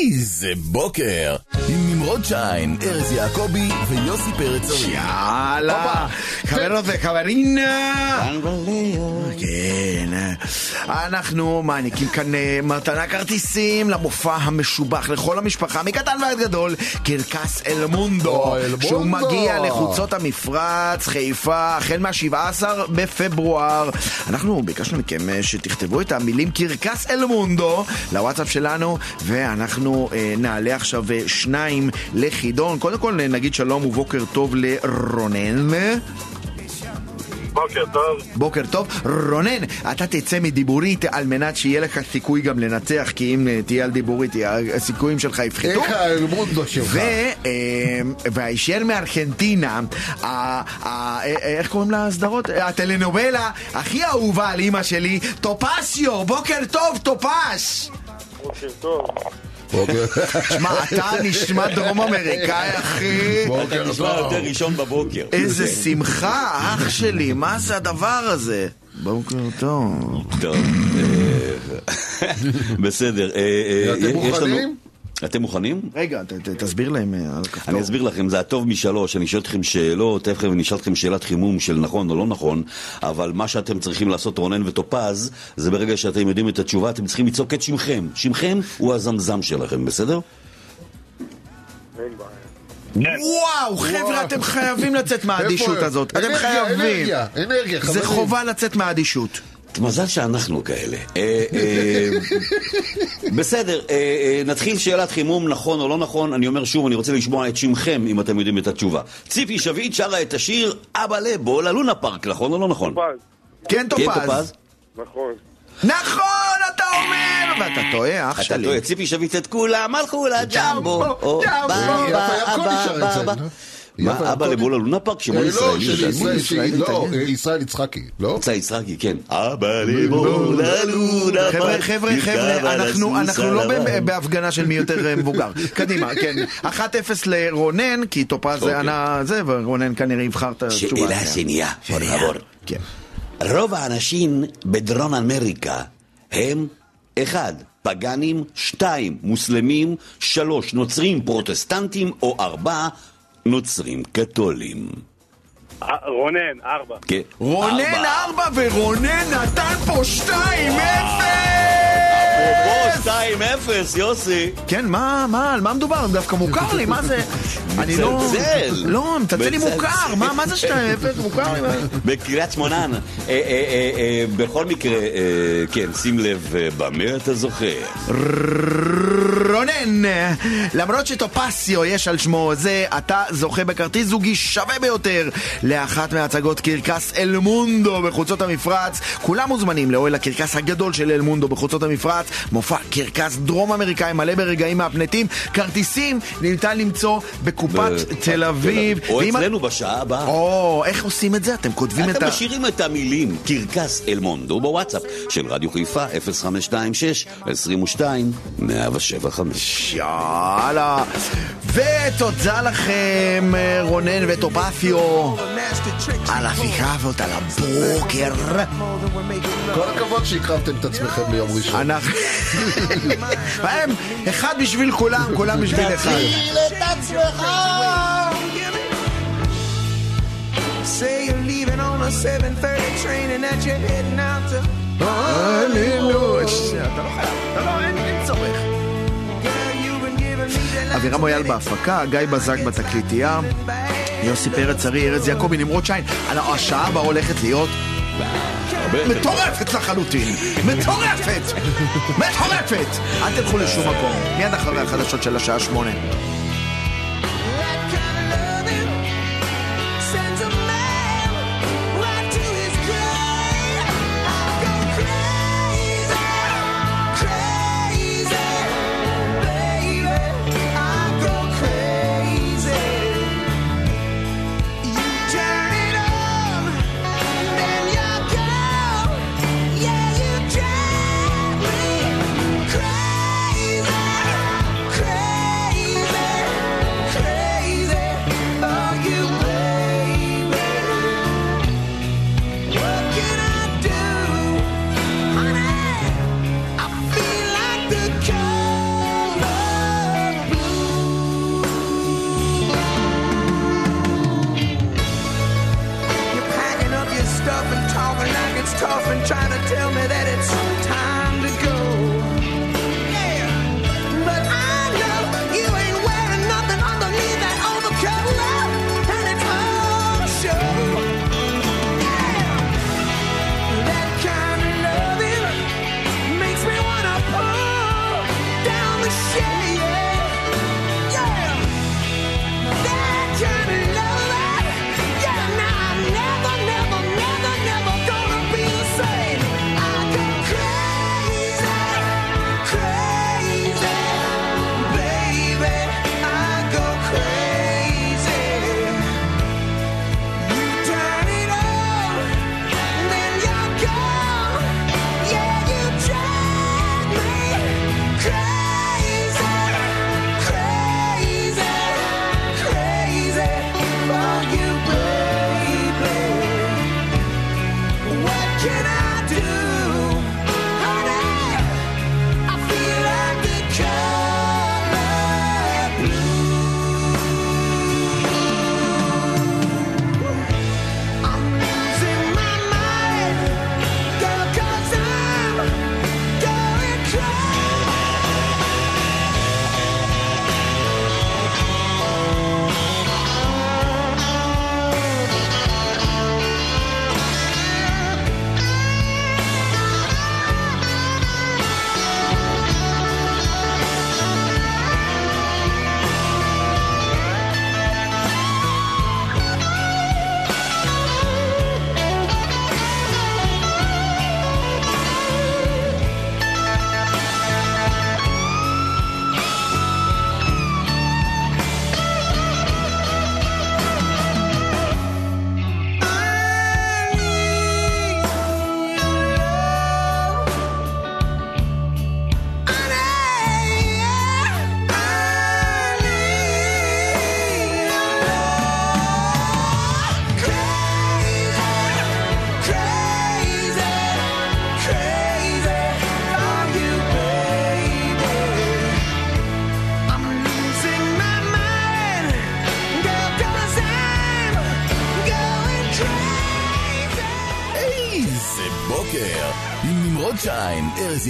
איזה בוקר. עם נמרוד שיין, ארז יעקבי ויוסי פרץ ארי. יאללה, חברות וחברים, כן, אנחנו מעניקים כאן אה, מתנה כרטיסים למופע המשובח לכל המשפחה, מקטן ועד גדול, קרקס אל מונדו, שהוא. מגיע לחוצות המפרץ, חיפה, החל מה-17 בפברואר. אנחנו ביקשנו מכם אה, שתכתבו את המילים קרקס אל מונדו לוואטסאפ שלנו, ואנחנו אה, נעלה עכשיו אה, שניים לחידון. קודם כל נגיד שלום ובוקר טוב לרונן. בוקר טוב. בוקר טוב. רונן, אתה תצא מדיבורית על מנת שיהיה לך סיכוי גם לנצח, כי אם אה, תהיה על דיבורית, אה, הסיכויים שלך יפחתו. איך האלמונדו שלך? ו... אה, והישר מארגנטינה, איך קוראים לסדרות? הטלנובלה הכי אהובה על אימא שלי, טופסיו, בוקר טוב, טופס! בוקר טוב. בוקר. שמע, אתה נשמע דרום אמריקאי, אחי. בוקר נשמע. יותר ראשון בבוקר. איזה שמחה, אח שלי, מה זה הדבר הזה? בוקר טוב. טוב, אה, בסדר. אה, אה, אתם מוכנים? אתם מוכנים? רגע, ת- ת- תסביר להם אה, על הכפתור. אני אסביר לכם, זה הטוב משלוש, אני שואל אתכם שאלות, תכף אני אשאל אתכם שאלת חימום של נכון או לא נכון, אבל מה שאתם צריכים לעשות, רונן וטופז, זה ברגע שאתם יודעים את התשובה, אתם צריכים לצעוק את שמכם. שמכם הוא הזמזם שלכם, בסדר? אין בעיה. וואו, חבר'ה, אתם חייבים לצאת מהאדישות הזאת. אתם חייבים. אנרגיה, אנרגיה, זה חברים. חובה לצאת מהאדישות. מזל שאנחנו כאלה. אה, אה, בסדר, אה, נתחיל שאלת חימום, נכון או לא נכון. אני אומר שוב, אני רוצה לשמוע את שמכם, אם אתם יודעים את התשובה. ציפי שביט שרה את השיר "אבא לבו ללונה פארק", נכון או לא נכון? כן, כן, טופז. טופז? נכון. נכון, אתה אומר! ואתה טועה, אח אתה שלי. טועה, ציפי שביט את כולם הלכו לג'מבו. ג'מבו, ג'מבו. מה, אבא יעקבי. לבו ללונה פארק, שמעון לא, ישראלי. ישראל, לא, איטלקי. ישראל יצחקי, לא? הוצא יצחקי, כן. אבא לבו ללונה חבר'ה, פארק. חבר'ה, חבר'ה, אנחנו לא בהפגנה של מי יותר אה, מבוגר. קדימה, כן. 1-0 לרונן, כי טופז אוקיי. ענה זה, ורונן כנראה יבחר את התשובה. שאלה שנייה, por favor. כן. רוב האנשים בדרום אמריקה הם אחד, פגאנים, שתיים, מוסלמים, שלוש, נוצרים פרוטסטנטים, או ארבע, נוצרים קתולים. אה, רונן, ארבע. כן. רונן ארבע. 4 ורונן נתן פה 2-0! אפרופו 2-0, יוסי. כן, מה, מה, על מה מדובר? דווקא מוכר לי, מה זה? אני לא... מצלצל. לא, מצלצל לי. מוכר, מה מה זה 2-0? מוכר לי. בקריית שמונה. אה, אה, אה, אה, בכל מקרה, אה, כן, שים לב, אה, במה אתה זוכר? רונן, למרות שטופסיו יש על שמו זה, אתה זוכה בכרטיס זוגי שווה ביותר לאחת מהצגות קרקס אל מונדו בחוצות המפרץ. כולם מוזמנים לאוהל הקרקס הגדול של אל מונדו בחוצות המפרץ, מופע קרקס דרום אמריקאי מלא ברגעים מהפנטים. כרטיסים ניתן למצוא בקופת תל אביב. או אצלנו בשעה הבאה. או, איך עושים את זה? אתם כותבים את אתם ה... משאירים את המילים קרקס אל מונדו בוואטסאפ של רדיו חיפה 0526 22 175 יאללה. ותודה לכם, אה, רונן וטופפיו, על הפיכה הזאת, על הבוקר. כל הכבוד שהקרבתם את עצמכם ליום ראשון. אנחנו... הם, אחד בשביל כולם, כולם בשביל אחד. Say you're leaving on a 7:30 train and that you're heading out to הללויה. אתה לא חייב, אתה לא, אין צורך. אבירם מויאל בהפקה, גיא בזק בתקליטייה, יוסי פרץ, ארי, ארז יעקבי, נמרוד שיין. השעה הבאה הולכת להיות מטורפת לחלוטין! מטורפת! מטורפת! אל תלכו לשום מקום. מיד אחרי החדשות של השעה שמונה.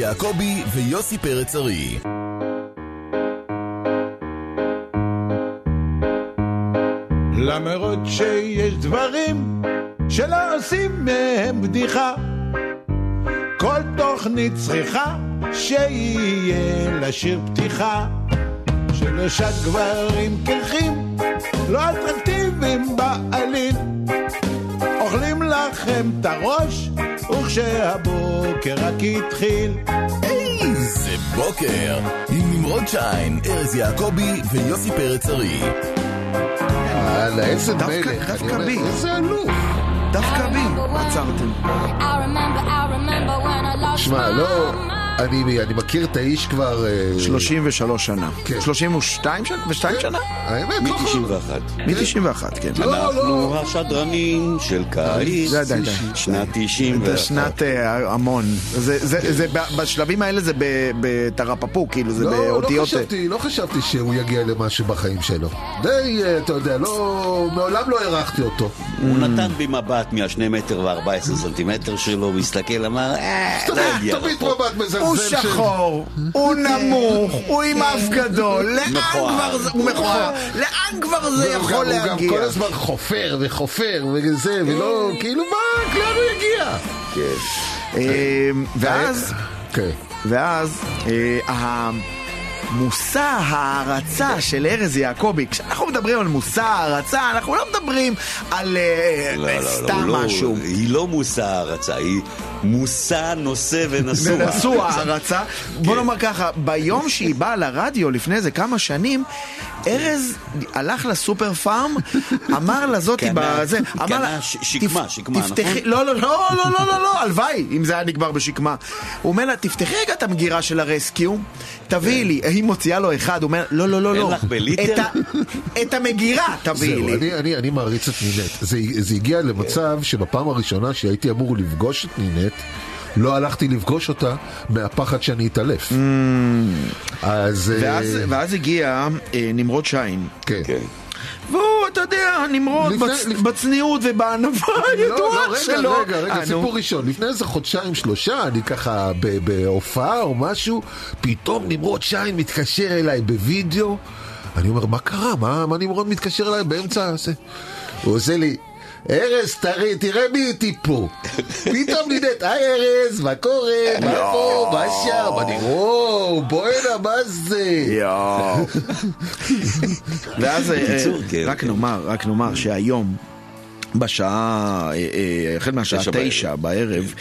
יעקבי ויוסי פרץ ארי. למרות שיש דברים שלא עושים מהם בדיחה. כל תוכנית צריכה שיהיה לה שיר פתיחה. שלושה גברים קרחים, לא אטרקטיביים בעליל. אוכלים לכם את הראש, וכשהבוקר רק התחיל. איזה בוקר! עם נמרוד שיין, ארז יעקבי ויוסי פרץ ארי. יאללה, איזה מלך. דווקא בי. איזה אלוף. דווקא בי עצרתם. שמע, לא... אני, אני מכיר את האיש כבר... אה, 33 שנה. כן. 32 שנה? ושתיים שנה? האמת, לא חשוב. מ-91. מ-91, כן. לא, אנחנו לא. השדרנים של קיץ, די, די. שנת זה 91. שנת אה, המון. זה- זה- זה ב- בשלבים האלה זה ב- בתרפפו, כאילו, זה לא, לא באותיות... חשבתי, לא חשבתי שהוא יגיע למשהו בחיים שלו. די, אה, אתה יודע, לא... מעולם לא הערכתי אותו. הוא נתן בי מבט מהשני מטר וארבע עשרה סנטימטר שלו, הוא הסתכל, אמר, אה, לא יגיע תמיד. מבט מזלזל הוא שחור, הוא נמוך, הוא עם אף גדול, לאן. כבר זה, הוא מכוער, לאן כבר זה יכול גם- הוא גם להגיע? כל הזמן חופר וחופר וזה, ולא, כאילו מה, לאן הוא יגיע? אה, ואז, כן. ואז, אה, המושא הערצה של ארז יעקבי, כשאנחנו מדברים על מושא הערצה, אנחנו לא מדברים על אה, לא, לא, לא, סתם משהו. היא לא מושא הערצה, היא מושא נושא ונשוא. ונשוא הערצה. בוא נאמר ככה, ביום שהיא באה לרדיו לפני איזה כמה שנים, ארז הלך לסופר פארם, אמר לזאתי קנה- בזה, אמר לה, שקמה, "תפ- שקמה, נכון? לא, לא, לא, לא, לא, לא, לא, הלוואי, אם זה היה נגמר בשקמה. הוא אומר לה, תפתחי רגע את המגירה של הרסקיו, תביאי לי, היא מוציאה לו אחד, הוא אומר, לא, לא, לא, אין לא. לך בליטר? את המגירה תביאי לי. אני, מעריץ את נינט. זה הגיע למצב שבפעם הראשונה שהייתי אמור לפגוש את נינט, לא הלכתי לפגוש אותה מהפחד שאני אתעלף. אז... אה, ואז, ואז הגיע אה, נמרוד שיין, כן. כן. והוא, אתה יודע, נמרוד לפני- בצ- לפני- בצניעות ובענווה לא, הידועה לא, רגע, שלו. רגע, רגע, אה. סיפור ראשון. לפני איזה חודשיים, שלושה, אני ככה ב- בהופעה או משהו, פתאום נמרוד שיין מתקשר אליי בווידאו. אני אומר, מה קרה? מה, מה נמרוד מתקשר אליי באמצע? הוא עושה לי, ארז, תראה, תראה מי איתי פה. פתאום נהנית, היי ארז, מה קורה? מה פה? מה שם? אני, וואו, בואנה, מה זה? יואו. ואז אה, כן, רק כן. נאמר, רק נאמר שהיום בשעה, אה, אה, החל מהשעה תשע בערב.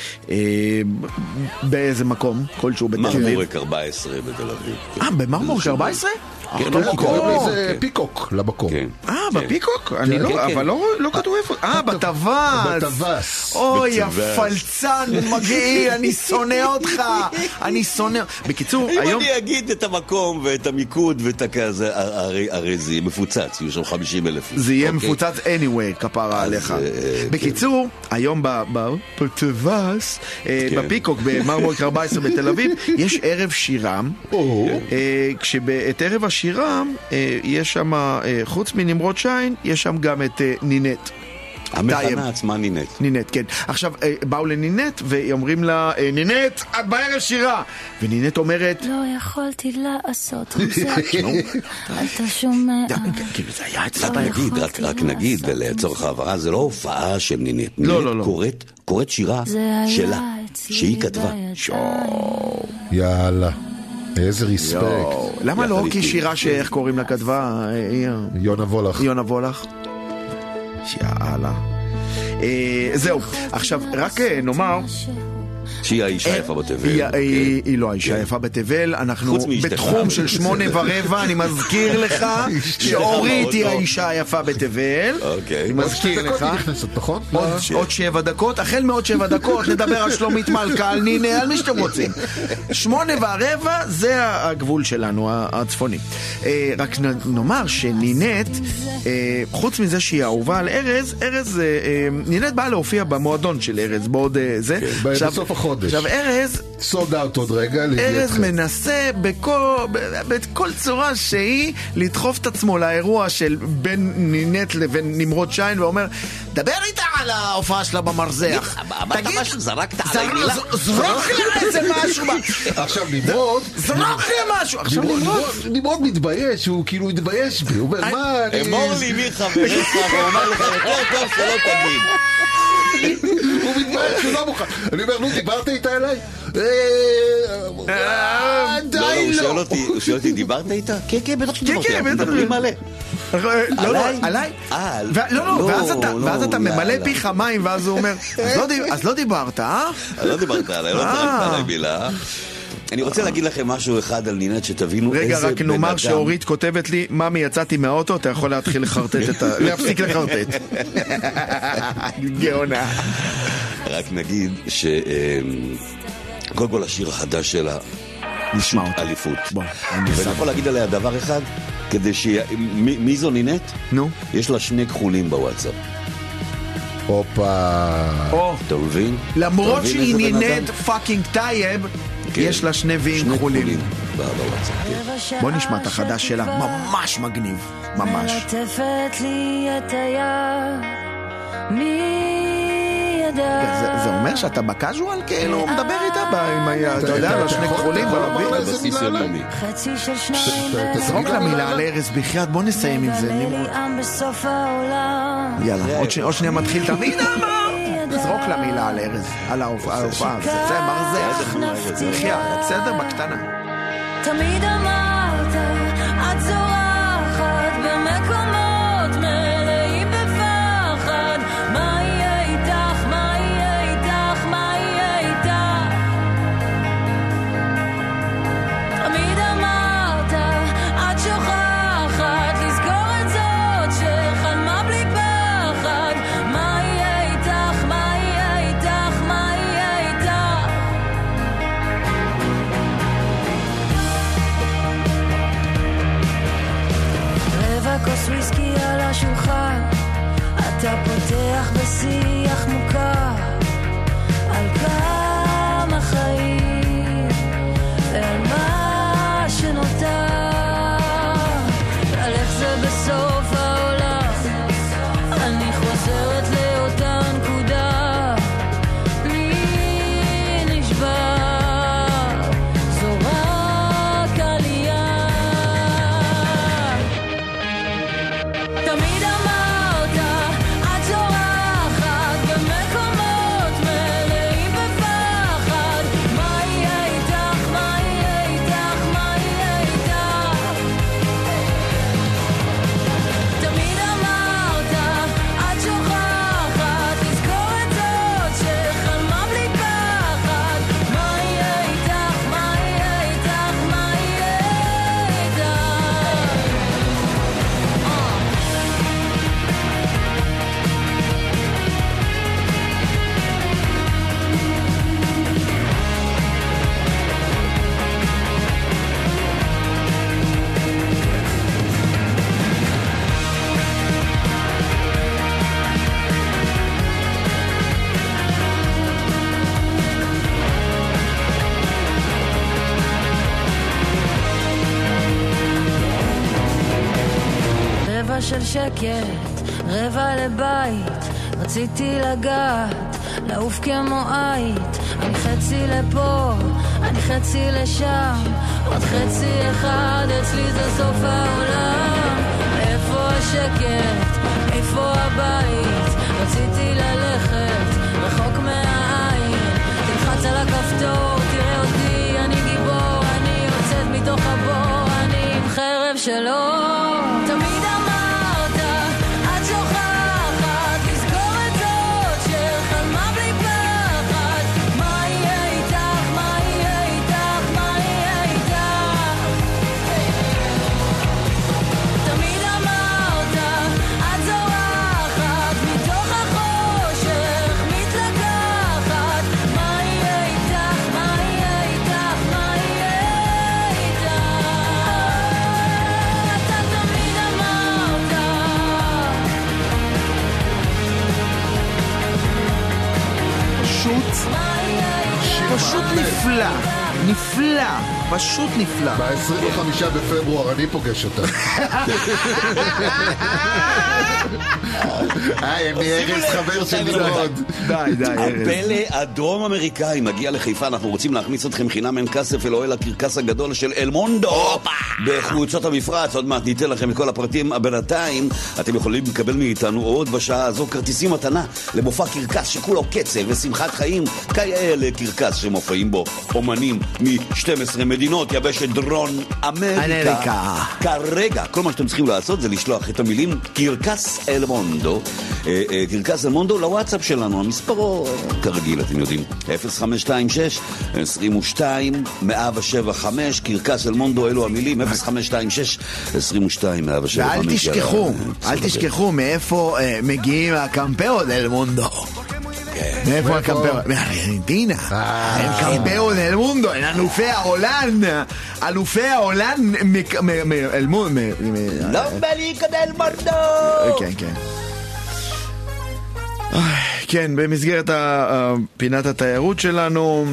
באיזה מקום כלשהו בתל אביב. מרמורק 14 בתל אביב. אה, במרמורק 14? כן, לא לא קוראים. לזה כן. פיקוק למקום. כן. אה, כן. בפיקוק? אני כן, לא, כן. אבל לא לא כתוב איפה. אה, בטווס. בטווס. אוי. הפלצן מגעיל, אני שונא אותך. אני שונא... בקיצור, אם היום... אני אגיד את המקום ואת המיקוד ואת הכזה, הרי, הרי זה יהיה מפוצץ, יהיו שם 50 אלף. זה יהיה אוקיי? מפוצץ anyway, כפרה עליך. אה, כן. בקיצור, היום בטווס, אה. בפיקוק, במרמורק 14 בתל אביב, יש ערב שירה. אה, כשבאת ערב השירה, אה, יש שם, אה, חוץ מנמרוד שיין, יש שם גם את אה, נינט. המכנה עצמה נינט. נינט, כן. עכשיו, אה, באו לנינט ואומרים לה, אה, נינט, את בערב שירה! ונינט אומרת, לא יכולתי לעשות את זה. אתה שומע? כאילו זה היה אצלה רק לא נגיד, רק, נגיד, לצורך זה. ההבהרה, זה לא הופעה של נינט. לא, לא, לא. קוראת, קוראת שירה שלה, שהיא כתבה. יאללה. איזה ריספקט. למה לא? כי שירה שאיך קוראים לה כתבה? אה, יונה וולך. יונה וולך. יאללה. אה, זהו, עכשיו רק אה, נאמר, שהיא האישה היפה בתבל. היא- כן. היא היא לא האישה כן. היפה בתבל, אנחנו. בתחום של שמונה ורבע, אני מזכיר לך שאורית היא. האישה היפה בתבל. אוקיי. אני מזכיר לך. נכון? עוד, לא. עוד שבע דקות, החל מעוד שבע דקות נדבר על שלומית מלכה, על מי שאתם רוצים. שמונה והרבע זה הגבול שלנו, הצפוני. אה, רק נאמר שנינט, אה, חוץ מזה שהיא אהובה על ארז, ארז, אה, אה, נינט באה להופיע במועדון של ארז בעוד אה, זה. ב- בסוף החודש. עכשיו ארז, סולד אאוט עוד רגע, ארז. מנסה בכל, בכל צורה שהיא לדחוף את עצמו לאירוע של בין נינט לבין נמרוד שיין ואומר דבר איתה על ההופעה שלה במרזח. אמרת משהו, זרקת זר- עליי מילה. זרוק לה איזה משהו. עכשיו נמרוד, זרוק לי משהו. עכשיו נמרוד- נמרוד. מתבייש, הוא כאילו התבייש בי, הוא אומר, מה, אני... אמור לי מי חבריך ואומר לך יותר טוב שלא תגיד. הוא מתבייש, הוא לא מוכן. אני אומר, נו, דיברת איתה אליי? אה, אה, לא, לא, די לא. הוא שואל אותי, דיברת איתה? כן, כן, בטח שדיברתי, כן, בטח. מדברים מלא. לא, לא, עליי? אה, לא, לא, ואז אתה- לא, ממלא. פיך מים, ואז הוא אומר, "אז לא דיברת, אה? לא דיברת עליי, לא אה. זרקת עליי מילה. אני רוצה להגיד לכם משהו אחד על נינט, שתבינו איזה בן רגע, אדם. רק נאמר שאורית כותבת לי, ממי, יצאתי מהאוטו, אתה יכול להתחיל לחרטט את ה... להפסיק לחרטט. גאונה. רק נגיד ש... אמ, קודם כל השיר החדש שלה, נשמע אותו. אליפות. בוא, ואני. יכול להגיד עליה דבר אחד, כדי ש... מי מי זו נינט? נו. יש לה שני כחולים בוואטסאפ. הופה. או, אתה מבין? למרות שהיא? נינט fucking טייב, כן. יש לה שני ויים שני כחולים. כן. בוא נשמע את החדש שלה, ממש מגניב. ממש. מלטפת לי את היד, מי ידע? זה זה אומר שאתה בקאז'ואל כאילו מדבר איתה עם היד, אתה יודע, על השני יכול- כחולים בסיס מילה עליי? יומיומי. חצי של שניים אתה- אתה- זרוק לה מילה על ארז בחייאת, בוא נסיים עם זה. יאללה, עוד שנייה- מתחיל המילה, אמר. זרוק לה מילה על ארז, על ההופ- ההופעה, זה זה מרזח. בחייאת, בסדר? בקטנה. תמיד אמרת, את זורחת השקט, רבע לבית, רציתי לגעת, לעוף כמו עית, אני חצי לפה, אני חצי לשם, עוד חצי אחד, אצלי זה סוף העולם. איפה השקט? איפה הבית? רציתי ללכת רחוק מהעין, תלחץ על הכפתור, תראה אותי, אני גיבור, אני יוצאת מתוך הבור, אני עם חרב שלו. פשוט נפלא, נפלא, פשוט נפלא. ב-25 בפברואר אני פוגש אותה. היי, אני ארז חבר של נמרוד. די, די, הפלא הדרום אמריקאי מגיע לחיפה, אנחנו רוצים להכניס אתכם חינם אין כסף אלא אוהל הקרקס הגדול של אלמונדו בחוצות המפרץ, עוד מעט ניתן לכם את כל הפרטים, בינתיים אתם יכולים לקבל מאיתנו עוד בשעה הזו כרטיסים מתנה למופע קרקס שכולו קצב ושמחת חיים כאלה קרקס שמופיעים בו אומנים מ-12 מדינות, יבשת דרון אמריקה. אמריקה. כרגע, כל מה שאתם צריכים לעשות זה לשלוח את המילים קרקס אלמונדו, אה, אה, קרקס אלמונדו לוואטסאפ שלנו, המספרו, אה, כרגיל, אתם יודעים, 0526 22 175, קרקס אלמונדו, אלו המילים, 0526 22 175. ואל תשכחו, יאללה, אל תשכחו מאיפה אה, מגיעים הקמפאו דל מונדו. מאיפה הקמפאו? מארגנטינה. הם קמפאו דל מונדו, הם אלופי העולם. אלופי העולם מק- מ- מ- אל מונ- מ- מ- לא בליקה דל מונדו! כן, כן. כן, במסגרת פינת התיירות שלנו,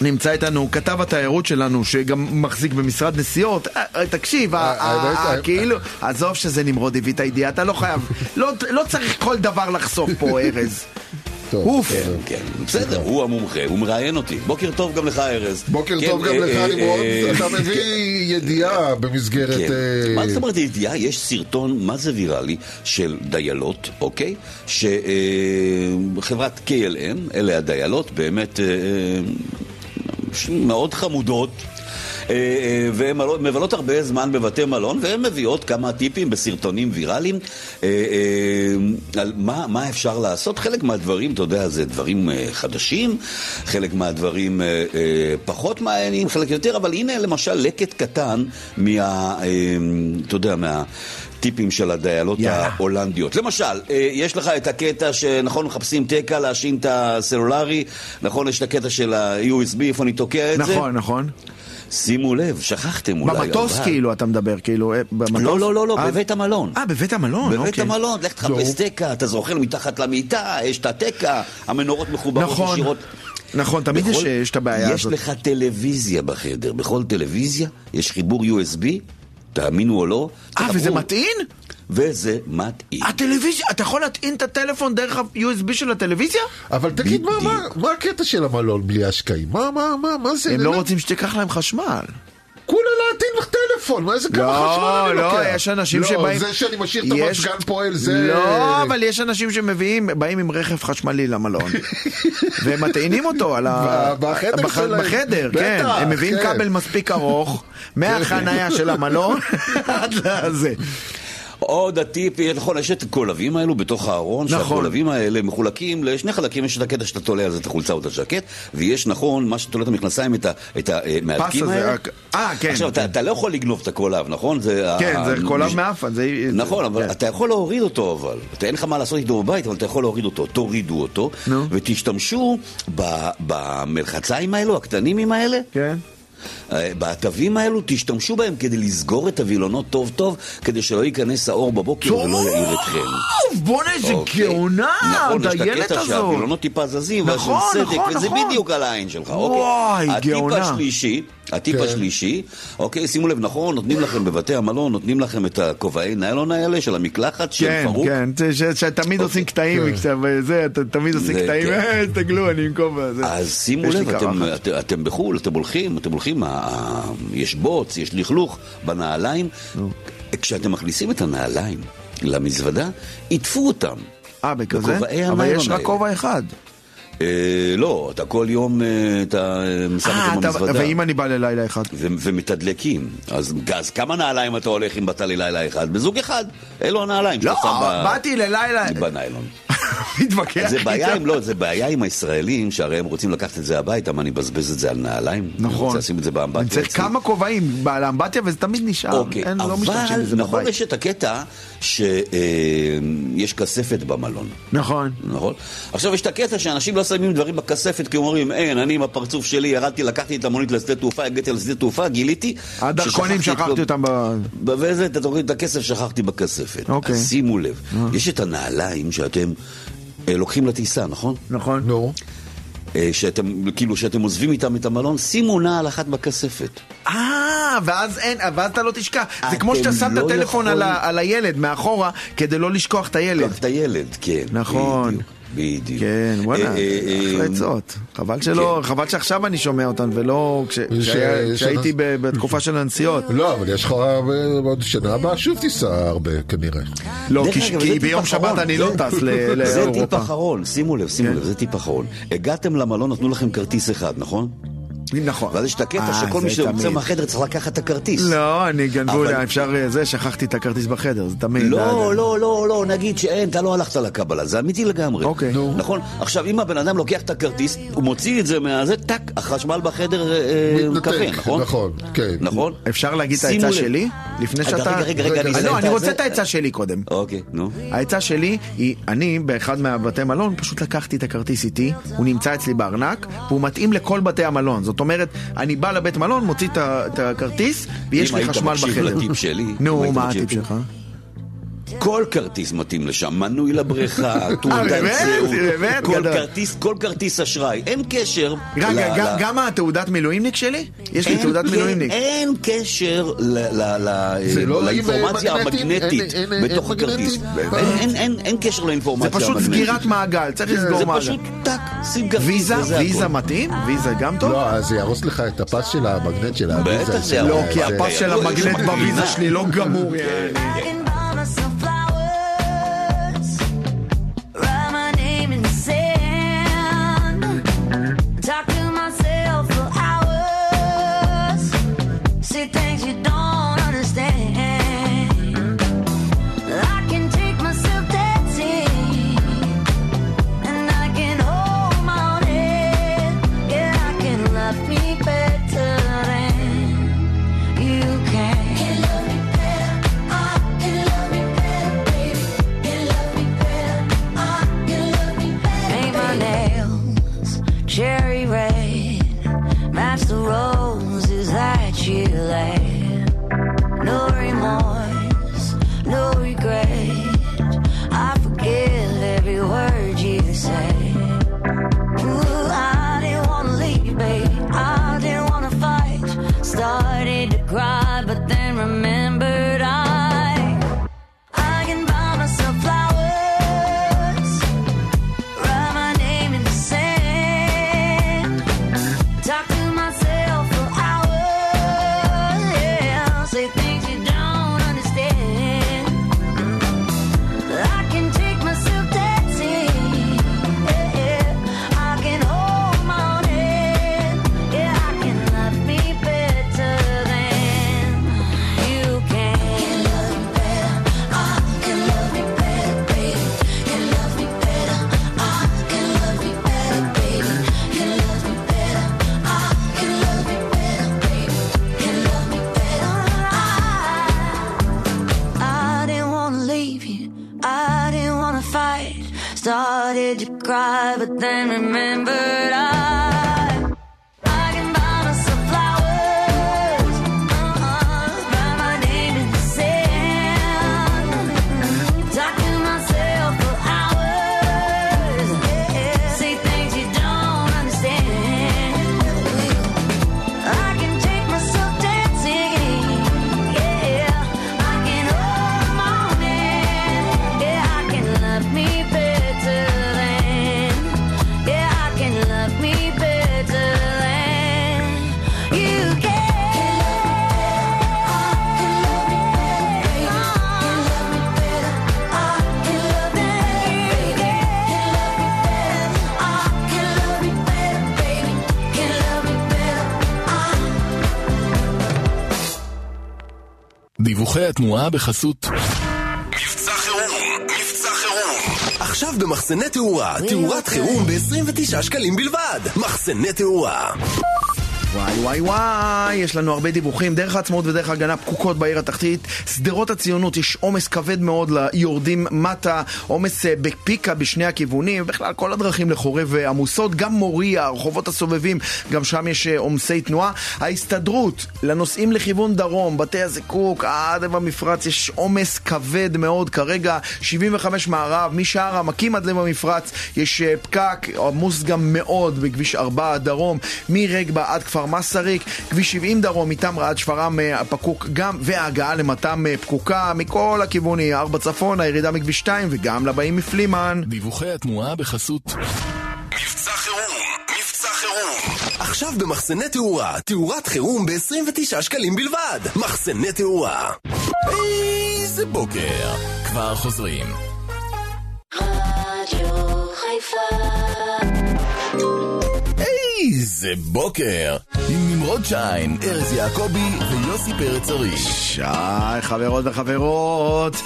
נמצא איתנו כתב התיירות שלנו, שגם מחזיק במשרד נסיעות. תקשיב. כאילו, עזוב שזה נמרוד הביא את הידיעה, אתה לא חייב, לא צריך כל דבר לחשוף פה, ארז. טוב, אוף. כן, כן, בסדר, הוא המומחה, הוא מראיין אותי. בוקר טוב גם לך, ארז. בוקר כן, טוב גם אה, לך, אה, נמרוד. אה, אתה מביא ידיעה במסגרת... כן. מה זאת אומרת ידיעה? יש סרטון, מה זה ויראלי, של דיילות, אוקיי? שחברת KLM, אלה הדיילות, באמת מאוד חמודות. אה, אה, והן מבלות הרבה זמן בבתי מלון, והן מביאות כמה טיפים בסרטונים ויראליים אה, על מה, מה אפשר לעשות. חלק מהדברים, אתה יודע, זה דברים חדשים, חלק מהדברים פחות מעניינים, חלק יותר, אבל הנה למשל לקט קטן מה... אתה יודע, מה... טיפים של הדיילות יאללה. ההולנדיות. למשל, יש לך את הקטע שנכון מחפשים תקע להשאין את הסלולרי, נכון יש את הקטע של ה-USB, איפה אני תוקע את זה? נכון, נכון. שימו לב, שכחתם אולי. במטוס אבל- כאילו אתה מדבר, כאילו, אה, במטוס? לא, לא, לא, לא, אה, בבית המלון. אה, בבית המלון, בבית אוקיי. המלון, לך תחפש תקע, אתה זוכר מתחת למיטה, יש את התקע, המנורות מחוברות נכון. ישירות. נכון, תמיד יש- בכל- יש את הבעיה יש הזאת. לך טלוויזיה בחדר, בכל טלוויזיה יש חיבור USB, תאמינו או לא. אה, וזה מטעין? וזה מטעין. הטלוויזיה, אתה יכול להטעין את הטלפון דרך ה-USB של הטלוויזיה? אבל תגיד, מה- מה- מה הקטע של המלון בלי השקעים? מה, מה, מה, מה זה? הם לא רוצים שתיקח להם חשמל. כולה להטעין לך טלפון, מה איזה כמה לא, חשמל אני לא, לוקח? יש אנשים לא, שבאים... זה שאני משאיר את יש- המזגן פועל, זה... לא, אבל יש אנשים שמביאים, באים עם רכב חשמלי למלון, והם מטעינים אותו על ה... בחדר בח- שלהם. בחדר, כן. הם מביאים כן. כבל מספיק ארוך, מהחנייה של המלון עד לזה. עוד הטיפ, נכון, יש את הקולבים האלו בתוך הארון, נכון. שהקולבים האלה מחולקים לשני חלקים, יש את הקטע שאתה תולה על זה את החולצה או את הז'קט, ויש נכון, מה שתולה את המכנסיים, את ה- את המהדקים הזה, האלה. רק- אה, כן. עכשיו, אתה- אתה לא יכול לגנוב את הקולב, נכון? זה כן, ה- זה קולב מש- מאפן, זה... נכון, אבל כן. אתה יכול להוריד אותו אבל. אתה אין לך מה לעשות איתו בבית, אבל אתה יכול להוריד אותו. תורידו אותו, נו. ותשתמשו ב- במלחציים האלו, הקטנים האלה. כן. אה, בתווים האלו תשתמשו בהם כדי לסגור את הווילונות טוב טוב, כדי שלא ייכנס האור בבוקר ולא יעיר אתכם. טוב, בואנה איזה אוקיי. גאונה, נכון, יש את הדיילת הקטע. שהווילונות טיפה זזים, נכון, של סדק, נכון, וזה נכון. בדיוק על העין שלך. וואי, אוקיי. גאונה. הטיפ השלישי, הטיפ כן. השלישי, אוקיי, שימו לב, נכון, נותנים לכם בבתי המלון, נותנים לכם את הכובעי ניילון האלה של המקלחת, של כן, פרוק. כן, ש- שתמיד עושים קטעים, תמיד עושים זה, קטעים, כן. תסתכלו, אני עם כובע. אז שימו לב, אתם בחו"ל, אתם הולכים, אתם הולכים, ה- ה- יש בוץ, יש לכלוך בנעליים. כשאתם מכניסים את הנעליים למזוודה, עטפו אותם. אה, בכזה? אבל יש רק. כובע אחד. אה, לא, אתה כל יום, אה, אתה אה, שם אותם אתה- במזוודה. ואם אני בא ללילה אחד? ומתדלקים. אז, כמה נעליים אתה הולך אם באת ללילה אחד? בזוג אחד. אלו הנעליים לא, שאתה שם ב- באתי ללילה, בניילון. מתווכח זה בעיה. עם, לא, זה בעיה עם הישראלים, שהרי הם רוצים לקחת את זה הביתה, מה אני מבזבז את זה על נעליים? אני נכון. רוצה לשים את זה באמבטיה. אני צריך. כמה כובעים באמבטיה וזה תמיד נשאר. אוקיי, לא אבל נכון. יש את הקטע שיש כספת במלון. נכון. נכון? עכשיו יש את הקטע שאנשים לא שמים דברים בכספת כי אומרים, אין, אני עם הפרצוף שלי, ירדתי, לקחתי את המונית לשדה תעופה, הגעתי לשדה תעופה, גיליתי... הדרכונים שכחתי אותם ב... וזה, אתה תוריד את הכסף, שכחתי בכספת. אוקיי. אז שימו לב, יש את הנעליים שאתם אה, לוקחים לטיסה, נכון? נכון. נו. אה, שאתם, כאילו, שאתם עוזבים איתם את המלון, שימו נעל אחת בכספת. אה, ואז אין, ואז אתה לא תשכח. זה כמו שאתה שם את לא הטלפון על יכולים- ה- על הילד מאחורה, כדי לא לשכוח את הילד. לקח את הילד, כן. נכון. בדיוק, בדיוק. כן, וואלה, אה, אה, אחלה אה, עצות. חבל שלא, כן. חבל שעכשיו אני שומע אותן, ולא כשהייתי ב- בתקופה של הנסיעות. לא, אבל יש לך עוד שנה הבאה שוב תיסע הרבה כנראה. לא, כי- ביום. שבת אני לא טס ל- זה טיפ לאירופה. אחרון, שימו לב, שימו כן. לב, זה טיפ אחרון. הגעתם למלון, נתנו לכם כרטיס אחד, נכון? נכון. ואז יש את הקטע אה, שכל מי שיוצא. מהחדר צריך לקחת את הכרטיס. לא, אני גנבו אפשר אה, זה, שכחתי את הכרטיס בחדר, זה תמיד. לא, זה- לא, לא, לא, נגיד שאין, אתה לא הלכת לקבלה, זה אמיתי לגמרי. אוקיי. נו. נכון? עכשיו, אם הבן אדם לוקח את הכרטיס, הוא מוציא את זה מהזה, טאק, החשמל בחדר אה, מכוון, נכון? נכון, כן. נכון? אפשר להגיד את העצה. שלי? לפני שאתה... רגע, רגע, רגע, אני אה, אסיים לא, אני. רוצה את העצה שלי קודם. אוקיי, נו. העצה שלי היא, אני באחד מהבתי מלון פשוט לקחתי את הכרטיס איתי, הוא נמצא אצלי בארנק, והוא מתאים לכל בתי המלון. זאת אומרת, אני בא לבית מלון, מוציא את הכרטיס, ויש אם לי היית חשמל מקשיב בחדר. לטיפ שלי, אם נו, היית מה מקשיב הטיפ שלך? כל כרטיס מתאים לשם, מנוי לבריכה, תעודת באמת? זהות, באמת? כל. כרטיס, כל כרטיס אשראי, אין קשר. רגע, גם- התעודת מילואימניק שלי? יש לי אין- תעודת מילואימניק. אין קשר זה לא לאינפורמציה עם מגנטים, המגנטית בתוך הכרטיס. אין- אין- אין- אין קשר זה לאינפורמציה פשוט המגנטית. סגירת מעגל, צריך לסגור זה מעגל. פשוט טאק, שים כרטיס ויזה? מתאים? ויזה גם טוב? לא, זה יהרוס לך את הפס של המגנט של בטח הוויזה. זה של יהרוס. לא, כי זה- הפס של לא, המגנט בוויזה. שלי לא גמור. But then remembered I דיווחי התנועה בחסות מבצע חירום, מבצע חירום. עכשיו במחסני תאורה, תאורת חירום ב-29 שקלים בלבד. מחסני תאורה. וואי וואי וואי, יש לנו הרבה דיווחים, דרך העצמאות ודרך ההגנה פקוקות בעיר התחתית, שדרות הציונות, יש עומס כבד מאוד ליורדים מטה, עומס אה, בפיקה בשני הכיוונים, בכלל כל הדרכים לחורב אה, עמוסות, גם מוריה, הרחובות הסובבים, גם שם יש אה, עומסי תנועה. ההסתדרות, לנוסעים לכיוון דרום, בתי הזיקוק, עד לב המפרץ, יש עומס כבד מאוד. כרגע, 75 מערב, משער העמקים עד לב המפרץ, יש פקק, עמוס גם מאוד בכביש 4 דרום, מרגבה עד כפר מסריק, כביש 70 דרום, מתמרה עד שפרעם אה, פקוק גם, וההגעה למתם אה, פקוקה מכל הכיוונים, 4 צפון, הירידה מכביש 2 וגם לבאים מפלימן. דיווחי התנועה בחסות מבצע חירום, מבצע חירום. עכשיו במחסני תאורה, תאורת חירום ב-29 שקלים בלבד. מחסני תאורה. איזה בוקר. כבר חוזרים. רדיו חיפה איזה בוקר. עם נמרוד שיין, ארז יעקבי ויוסי פרץ ארי. שי, חברות וחברות,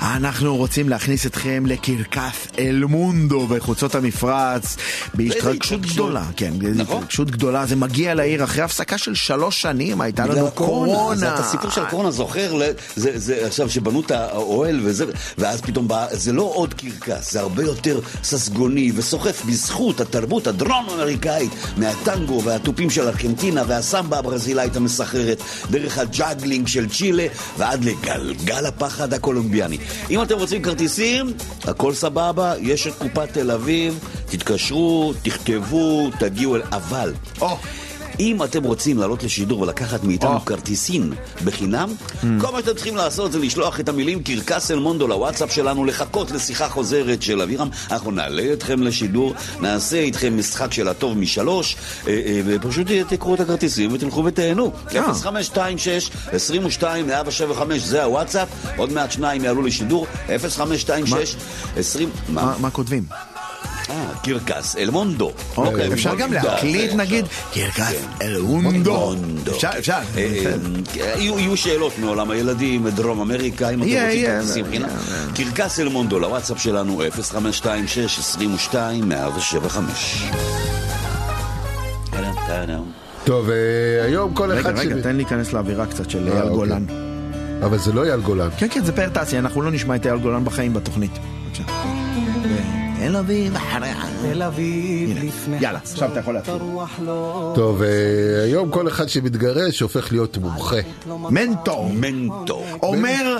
אנחנו רוצים להכניס אתכם לקרקס אל מונדו בחוצות המפרץ בהשתרגשות גדולה. כן, נכון. בהשתרגשות גדולה. זה מגיע לעיר אחרי הפסקה של שלוש שנים, הייתה לנו הקורונה. קורונה. זה את הסיפור של הקורונה, זוכר? זה, זה עכשיו שבנו את האוהל וזה, ואז פתאום בא, זה לא עוד קרקס, זה הרבה יותר ססגוני וסוחף בזכות התרבות הדרום-אמריקאית, מהטנגו והתופים של ארגנטינה והסמבה הברזילאית המסחררת, דרך ה juggling של צ'ילה ועד לגלגל הפחד הקולומביאני. אם אתם רוצים כרטיסים, הכל סבבה, יש את קופת תל אביב, תתקשרו, תכתבו, תגיעו אל... אבל... או. אם אתם רוצים לעלות לשידור ולקחת מאיתנו. כרטיסים בחינם, כל מה שאתם צריכים לעשות זה לשלוח את המילים קרקס אל מונדו לוואטסאפ שלנו, לחכות לשיחה חוזרת של אבירם. אנחנו נעלה אתכם לשידור, נעשה איתכם משחק של הטוב משלוש, אה, אה, ופשוט אה, תקראו את הכרטיסים ותלכו ותהנו. 0526 22 175 זה הוואטסאפ, עוד מעט שניים יעלו לשידור, 0526 20... מה מה כותבים? אה, קרקס אל מונדו. אוקיי, אפשר גם להקליט נגיד קרקס אל מונדו. אפשר, אפשר. אה, יהיו שאלות מעולם הילדים, דרום אמריקה, אם אתם רוצים כרטיסים חינם. קרקס אל מונדו, לוואטסאפ שלנו 0526 22 175. טוב, אה, היום כל רגע, אחד... רגע, שב- תן להיכנס לאווירה קצת של אייל אוקיי. גולן. אבל זה לא אייל גולן. כן, כן, זה פאר טסי, אנחנו לא נשמע את אייל גולן בחיים בתוכנית. בבקשה. תל אביב אחריה. תל אביב לפני יאללה, עכשיו אתה יכול להתחיל. לא... טוב, אה, היום כל אחד שמתגרש הופך להיות מומחה. מנטור. מנטור. אומר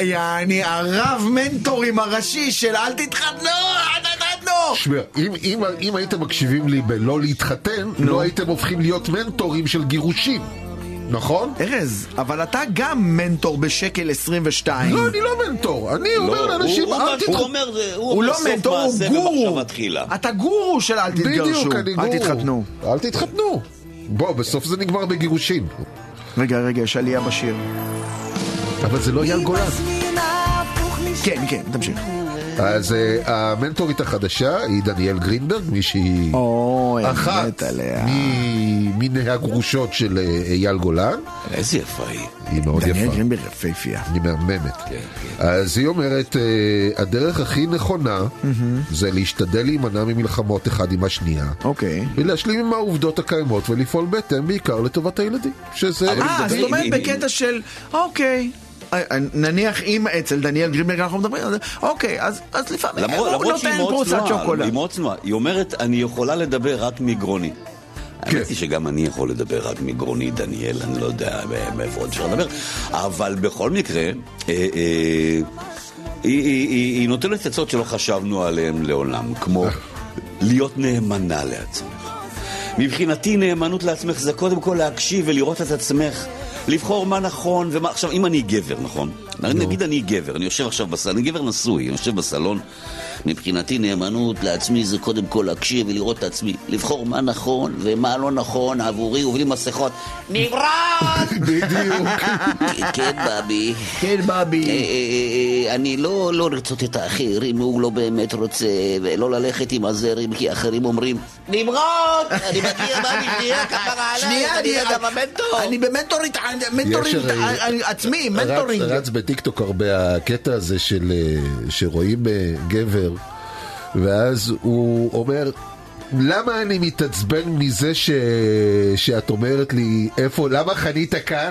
יעני הרב מנטורים הראשי של אל תתחתנו, אל תתחתנו! שמע, אם, אם, אם הייתם מקשיבים לי בלא להתחתן, לא הייתם הופכים להיות מנטורים של גירושים. נכון? ארז, אבל אתה גם מנטור בשקל 22. לא, אני לא מנטור. אני אומר לאנשים, הוא- אל הוא תתחתנו. אומר, זה- הוא לא מנטור, הוא גורו. אתה גורו של אל תתגרשו. בדיוק, אני גור. אל תתחתנו. אל תתחתנו. בוא, בסוף זה נגמר בגירושים. רגע, רגע, יש עלייה בשיר. אבל זה לא אייל גולן. כן, כן, תמשיך. אז אה, המנטורית החדשה היא דניאל גרינברג, מישהי אחת מת עליה. מ- מיני הגרושות של אה, אייל גולן. איזה יפה היא. היא מאוד דניאל יפה. גרינברג יפהפייה. היא מהממת. כן, אז היא אומרת, אה, הדרך הכי נכונה זה להשתדל להימנע ממלחמות אחד עם השנייה. אוקיי. ולהשלים עם העובדות הקיימות ולפעול בהתאם בעיקר לטובת הילדים. שזה... אה, זאת אומרת בקטע של, אוקיי. אה, אה, נניח אם אצל דניאל גרינברג אנחנו מדברים על זה, אוקיי, אז אז לפעמים למרות הוא למרות נותן פרוסת שוקולד. היא מאוד צנועה. היא אומרת, אני יכולה לדבר רק מגרוני. כן. האמת היא שגם אני יכול לדבר רק מגרוני, דניאל, אני לא יודע מאיפה עוד אפשר לדבר. אבל בכל מקרה, אה, אה, היא, היא, היא, היא נותנת עצות שלא חשבנו עליהן לעולם, כמו להיות נאמנה לעצמך. מבחינתי נאמנות לעצמך זה קודם כל להקשיב ולראות את עצמך, לבחור מה נכון ומה... עכשיו, אם אני גבר, נכון? נגיד אני גבר, אני יושב עכשיו בסלון, אני גבר נשוי, אני יושב בסלון, מבחינתי נאמנות לעצמי זה קודם כל להקשיב ולראות את עצמי, לבחור מה נכון ומה לא נכון עבורי ובלי מסכות. נמרוד! בדיוק. כן, בבי. כן, בבי. אה, אה, אה, אני לא לא לרצות את האחר אם הוא לא באמת רוצה, ולא ללכת עם הזרם, כי אחרים אומרים, נמרוד! אני מכיר בבי, שנייה, כפרה עליי, שנייה, אני גם המנטור. אני במנטורית, מנטורית עצמי, מנטורינג. רץ בטיקטוק הרבה הקטע הזה של שרואים גבר ואז הוא אומר למה אני מתעצבן מזה ש... שאת אומרת לי איפה, למה חנית כאן?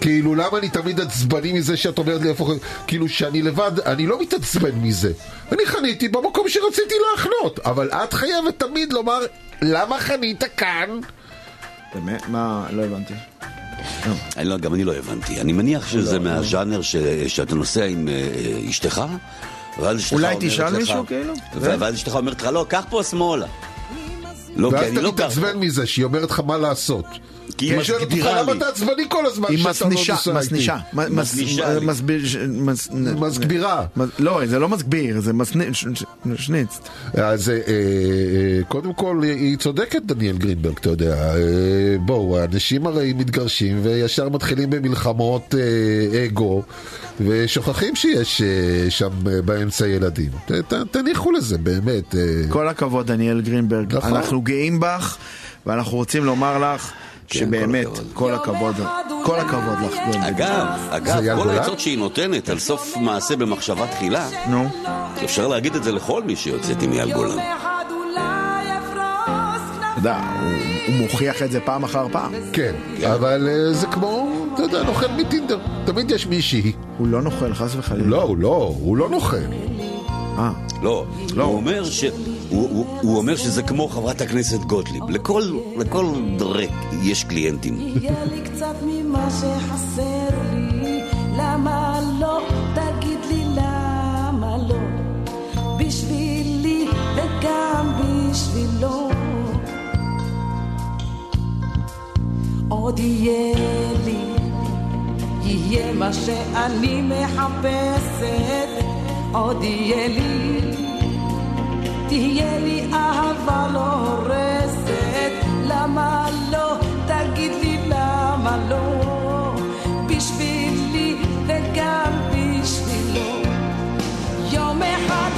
כאילו למה אני תמיד עצבני מזה שאת אומרת לי איפה, כאילו שאני לבד, אני לא מתעצבן מזה אני חניתי במקום שרציתי להחנות אבל את חייבת תמיד לומר למה חנית כאן? באמת? מה? לא הבנתי. אני לא, גם אני לא הבנתי. אני מניח שזה מהז'אנר ש- שאתה נוסע עם אה, אשתך אולי תשאל מישהו, כאילו? ואז אשתך אומרת לך, לא, קח פה שמאלה. לא, כי ואז אני אתה לא גר פה. מתעצבן מזה שהיא אומרת לך מה לעשות. כי היא שואלת אותך, למה. אתה עצבני כל הזמן היא שאתה לא מסנישה, נוסע איתי?" מסנישה. מ- מס- מסנישה לי. מסביר... ש- מס- מסבירה. מס- לא, זה לא מסביר, זה מסני- ש- ש- שניץ. אז אה, אה, קודם כל היא צודקת דניאל גרינברג, אתה יודע. אה, בואו, האנשים הרי מתגרשים וישר מתחילים במלחמות אה, אגו ושוכחים שיש אה, שם אה, באמצע ילדים. תניחו לזה, באמת. אה. כל הכבוד, דניאל גרינברג. נכון. אנחנו גאים בך, ואנחנו רוצים לומר לך שבאמת, כל הכבוד, כל הכבוד לך. אגב, זה אגב, כל? העצות שהיא נותנת על סוף מעשה במחשבה תחילה, נו. אפשר להגיד את זה לכל מי שיוצאת עם אייל גולן. אתה יודע, הוא- מוכיח את זה פעם אחר פעם. כן, אבל אה, זה כמו, אתה יודע, נוכל מטינדר. תמיד יש מישהי. הוא לא נוכל, חס וחלילה. לא, הוא לא, הוא לא נוכל. אה, לא, הוא אומר ש... הוא, אומר שזה כמו חברת הכנסת גוטליב. לכל, דרק יש קליינטים. לא? לא? עוד יהיה לי, יהיה מה שאני מחפשת, עוד יהיה לי, תהיה לי אהבה לא הורסת, למה לא? תגיד לי למה לא? בשבילי וגם בשבילו. יום אחד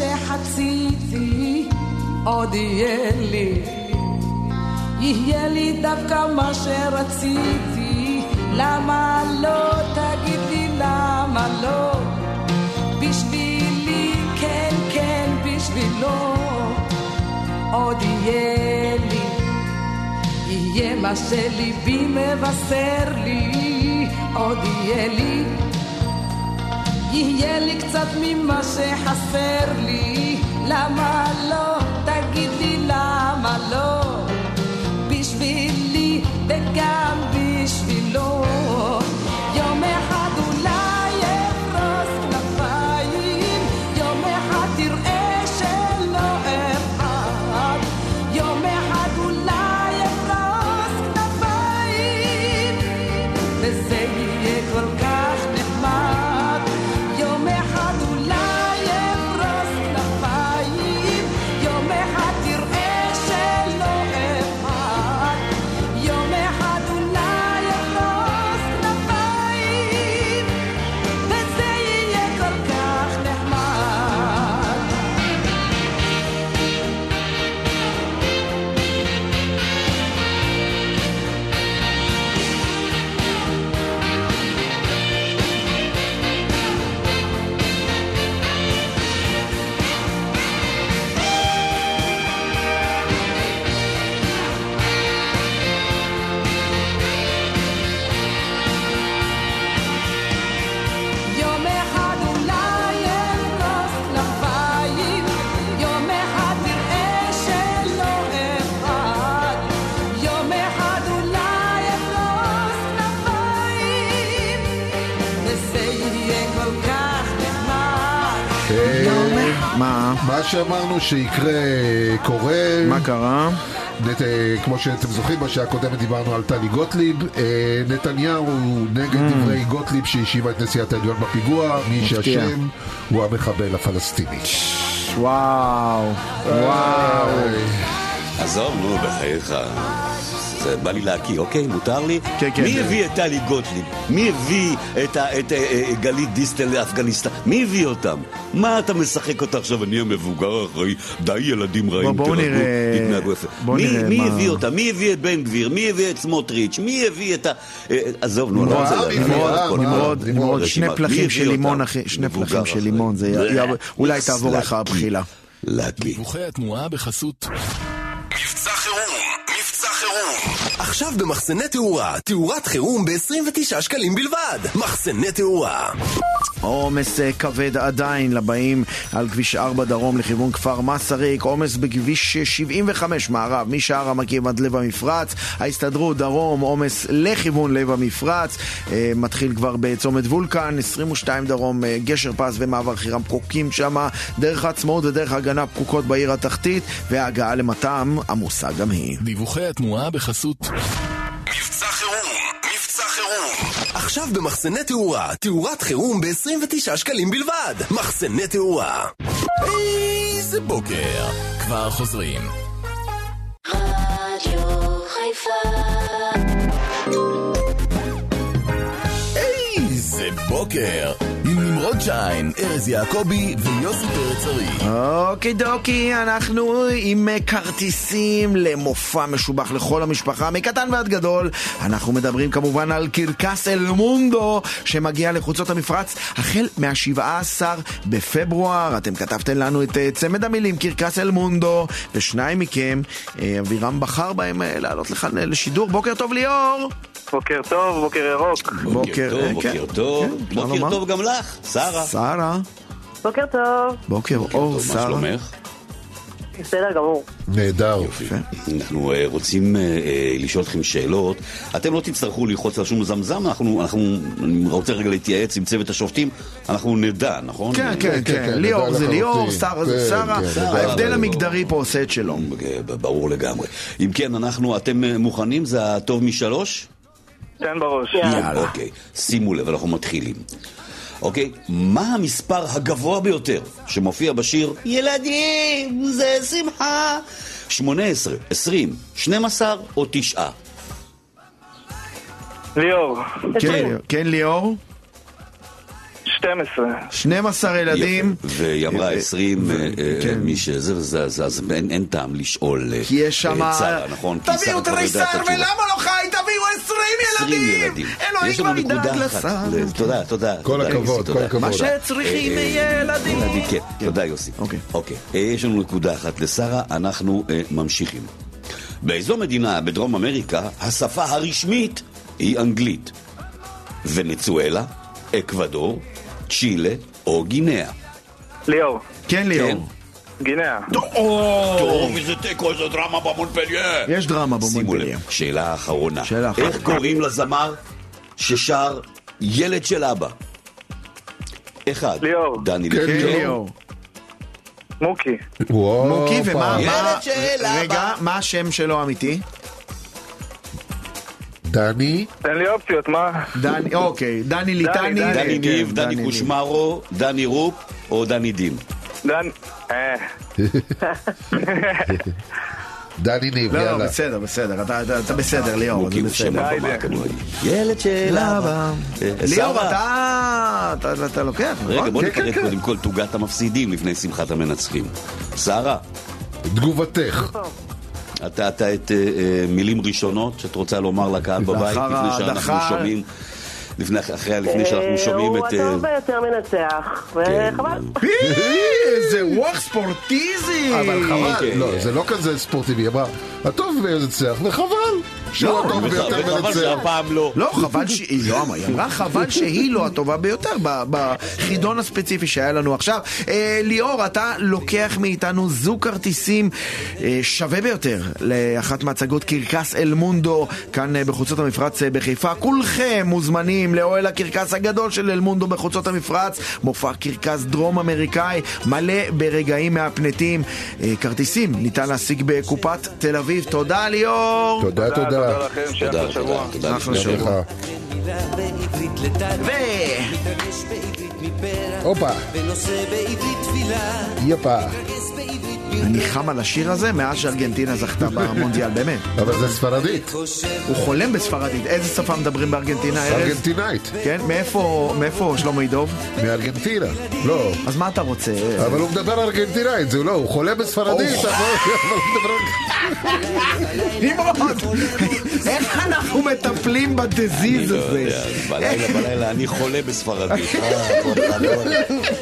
שחציתי, עוד יהיה לי, יהיה לי דווקא מה שרציתי, למה לא, תגיד לי למה לא, בשבילי, כן, כן, בשבילו, עוד יהיה לי. יהיה מה שליבי מבשר לי, עוד יהיה לי, קצת ממה שחסר לי, למה לא? שאמרנו שיקרה קורה. מה קרה? נת, כמו שאתם זוכרים, בשעה הקודמת דיברנו על טלי גוטליב. אה, נתניהו נגד Mm. דברי גוטליב שהאשימה את נשיאת העליון בפיגוע. מי. שאשם הוא המחבל הפלסטיני. וואו, וואו. עזוב, נו, בחייך. זה בא לי להקיא, אוקיי? מותר לי? כן, כן. מי הביא את טלי גוטליב? מי הביא את, את אה, אה, גלית דיסטל לאפגניסטן? מי הביא אותם? מה אתה משחק אותה עכשיו? אני המבוגר האחראי. די ילדים רעים, בואו תירגעו, נראה- תתנהגו יפה. בואו מי, נראה מי מה- הביא אותם? מי הביא את בן גביר? מי הביא את סמוטריץ'? מי הביא את ה... אה, עזוב, נו, אני לא רוצה נמרוד. נמרוד, שני פלחים של? לימון, אחי, שני פלחים של. לימון, אולי תעבור לך. הבחילה. לקי. דיווחי התנועה בחסות מבצע חירום. עכשיו במחסני תאורה, תאורת חירום ב-29 שקלים בלבד. מחסני תאורה. עומס אה, כבד עדיין לבאים על כביש 4 דרום לכיוון כפר מסריק, עומס בכביש 75 מערב, משער המקים עד לב המפרץ, ההסתדרות דרום, עומס לכיוון לב המפרץ, אה, מתחיל כבר בצומת וולקן, 22 דרום, אה, גשר פס ומעבר חירם פקוקים שם, דרך העצמאות ודרך ההגנה פקוקות בעיר התחתית, וההגעה למתם עמוסה גם היא. דיווחי התנועה בחסות מבצע חירום, מבצע חירום. עכשיו במחסני תאורה, תאורת חירום ב-29 שקלים בלבד. מחסני תאורה. איזה בוקר. כבר חוזרים. רדיו חיפה איזה בוקר. נמרוד שיין, ארז יעקבי ויוסי פרץ ארי. אוקיי דוקי, אנחנו עם אה, כרטיסים למופע משובח לכל המשפחה, מקטן ועד גדול. אנחנו מדברים כמובן על קרקס אל מונדו, שמגיע לחוצות המפרץ החל מה-17 בפברואר. אתם כתבתם לנו את אה, צמד המילים קרקס אל מונדו, ושניים מכם, אה, אבירם בחר בהם לעלות לכאן לשידור. בוקר טוב ליאור! בוקר טוב, בוקר ירוק. בוקר טוב, בוקר כן, טוב. כן, בוקר. טוב גם לך, שרה. שרה, בוקר טוב. בוקר אור, טוב, מה שרה. שלומך? בסדר גמור. נהדר. אנחנו אה, רוצים אה, אה, לשאול אתכם שאלות. אתם לא תצטרכו ללחוץ על שום זמזם, אנחנו, אנחנו, אני רוצה רגע להתייעץ עם צוות השופטים, אנחנו נדע, נכון? כן, כן, כן, ליאור זה ליאור, שרה זה שרה, כן, ההבדל המגדרי פה עושה את שלו. ברור לגמרי. אם כן, אנחנו, אתם מוכנים? זה הטוב משלוש? תן בראש. יאללה. אוקיי, שימו לב, אנחנו מתחילים. אוקיי, מה המספר הגבוה ביותר שמופיע בשיר ילדים, זה שמחה? 18, 20, 12 או 9? ליאור. כן, כן, ליאור? 12. 12 ילדים. והיא אמרה אה, 20, אה, אה, כן. מי שזה, זה- זה- אז אין טעם לשאול אה, כי יש שם... אה, נכון? תביאו תריסר את התשובה. ולמה לא חי? תביאו 20 20 ילדים! אלוהים כבר ידאג. לשר. תודה, תודה. כל הכבוד, כל. הכבוד. מה שצריכים אה, ילדים. ילדים, כן, תודה יוסי. אוקיי. אוקיי. אה, יש לנו נקודה אחת לשרה, אנחנו אה, ממשיכים. באיזו מדינה בדרום אמריקה השפה הרשמית היא אנגלית? ונצואלה, אקוודור, צ'ילה או גינאה? ליאור. כן, ליאור. גינאה. טוב, איזה תיקו, איזה דרמה במונפלייר. יש דרמה שימו במונפליה. לב, שאלה אחרונה. שאלה אחרונה. איך קוראים לזמר ששר ילד של אבא? אחד. ליאור. דני כן, כן, ליאור. ליאור. מוקי. מוקי, ומה... ילד של רגע, אבא. מה השם שלו האמיתי? דני, תן לי אופציות, מה? דני, אוקיי, דני ליטני. דני, דני כן, ניב, דני. קושמרו, דני רופ או דני דים? דן... אה. דני ניב, לא, לא, יאללה. בסדר, בסדר, אתה- אתה אתה בסדר, ליאור, הוא שם בסדר. הבמה כמוני. ילד של אבא. אה, ליאור, שרה. אתה- לוקח, נכון? רגע, בוא כן, נפרט כן, קודם כל תוגת המפסידים לפני שמחת המנצחים. שרה, תגובתך. אתה אתה את אה, אה, מילים ראשונות שאת רוצה לומר לקהל בבית לאחר לפני שאנחנו ההדחה. שומעים, לפני אחרי- לפני שאנחנו שומעים הוא את... אה, הטוב ביותר מנצח, כן, וחבל. איזה ווק ספורטיזי! אבל חבל, אוקיי. לא, זה לא כזה ספורטיבי, אמרה, הטוב ינצח, וחבל. שהוא לא, הטוב ביותר וחבל מנצח. שהפעם לא. לא, חבל שהיא לא אמרה, היא אמרה חבל שהיא לא הטובה ביותר ב- בחידון הספציפי שהיה לנו עכשיו. אה, ליאור, אתה לוקח מאיתנו זוג כרטיסים אה, שווה ביותר לאחת מהצגות קרקס אל מונדו כאן אה, בחוצות המפרץ בחיפה. כולכם מוזמנים לאוהל הקרקס הגדול של אל מונדו בחוצות המפרץ, מופע קרקס דרום אמריקאי מלא ברגעים מהפנטים. כרטיסים ניתן להשיג בקופת תל אביב. תודה ליאור! תודה, תודה תודה. לכם, שיהיה תודה, אחלה שבוע. תודה, תודה. ו... הופה. יפה. אני חם על השיר הזה מאז שארגנטינה זכתה במונדיאל, באמת. אבל זה ספרדית. הוא חולם בספרדית. איזה שפה מדברים בארגנטינה, ארז? ארגנטינאית. כן? מאיפה, שלמה ידוב? מארגנטינה. לא. אז מה אתה רוצה? אבל הוא מדבר ארגנטינאית, זה לא, הוא חולה בספרדית, אבל אבל הוא מדבר... נמרוד! איך אנחנו מטפלים בדזיז לא הזה? יודע, בלילה, בלילה, אני חולה בספרדית.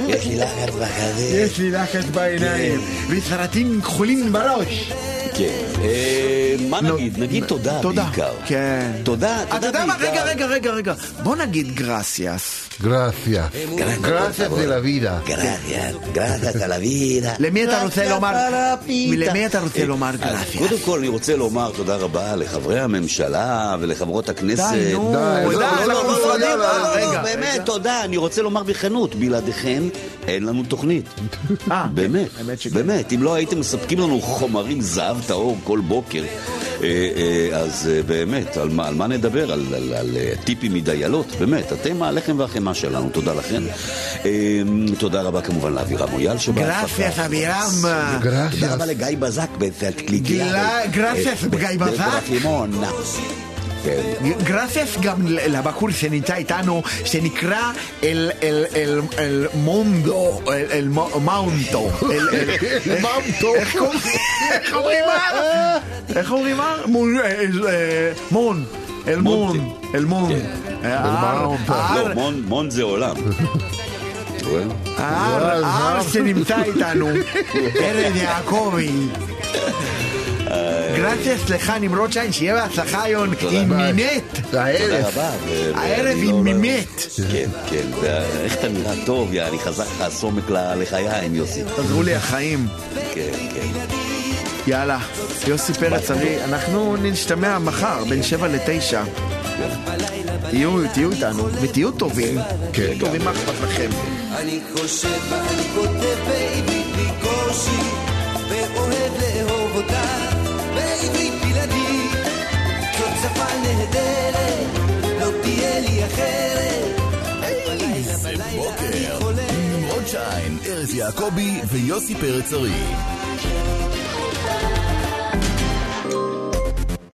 יש לי לחץ בחזה. יש לי לחץ בעיניים, וסרטים כחולים בראש. כן. אה, מה נגיד? נגיד תודה תודה. בעיקר. כן. תודה, אתה תודה יודע מה? בעיקר. רגע, רגע, רגע, רגע. בוא נגיד גרסיאס. גרסיה. גרסיה de la vida. Gracias, gracias a la vida. למי אתה רוצה Gracias לומר? למי אתה רוצה לומר גרסיאס? קודם כל אני רוצה לומר תודה רבה לחברי הממשלה ולחברות הכנסת. די, נו, רגע, באמת. תודה. אני רוצה לומר בכנות, בלעדיכם אין לנו תוכנית. באמת. באמת. אם לא הייתם מספקים לנו חומרים זהב טהור כל בוקר, אז אה, באמת, על מה על מה נדבר? על על- על, אה, טיפים מדיילות? באמת, אתם הלחם והחמאה שלנו, תודה לכם. אה, תודה רבה כמובן לאבירם מויאל שבא. gracias אבירם. תודה. רבה לגיא בזק גלה- gracias, גיא בזק. כן. gracias גם לבחור שנמצא איתנו, שנקרא el, el, el, el mundo, el, el מאונטו. מאונטו. איך אומרים מה? איך אומרים מה? מון. אל מון. אל מון. מון- זה עולם. ההר שנמצא איתנו, ארז יעקבי. גרציאס לך נמרוד שיין, שיהיה בהצלחה היום עם מינט. הערב. הערב עם לא- מימט. כן, כן. ואיך אתה נראה טוב, יא, אני חזק לך סומק לחיים, יוסי. עזרו לי החיים. כן, כן. יאללה, יוסי פרץ ארי, אנחנו נשתמע מחר בין שבע לתשע. תהיו, תהיו איתנו, ותהיו טובים. כן. טובים, מה אכפת לכם? אני חושב ואני כותב בעברית בקושי, ואוהב לאהוב אותה לי אחרת. זה בוקר. עם נמרוד שיין, ארז יעקבי ויוסי פרץ ארי.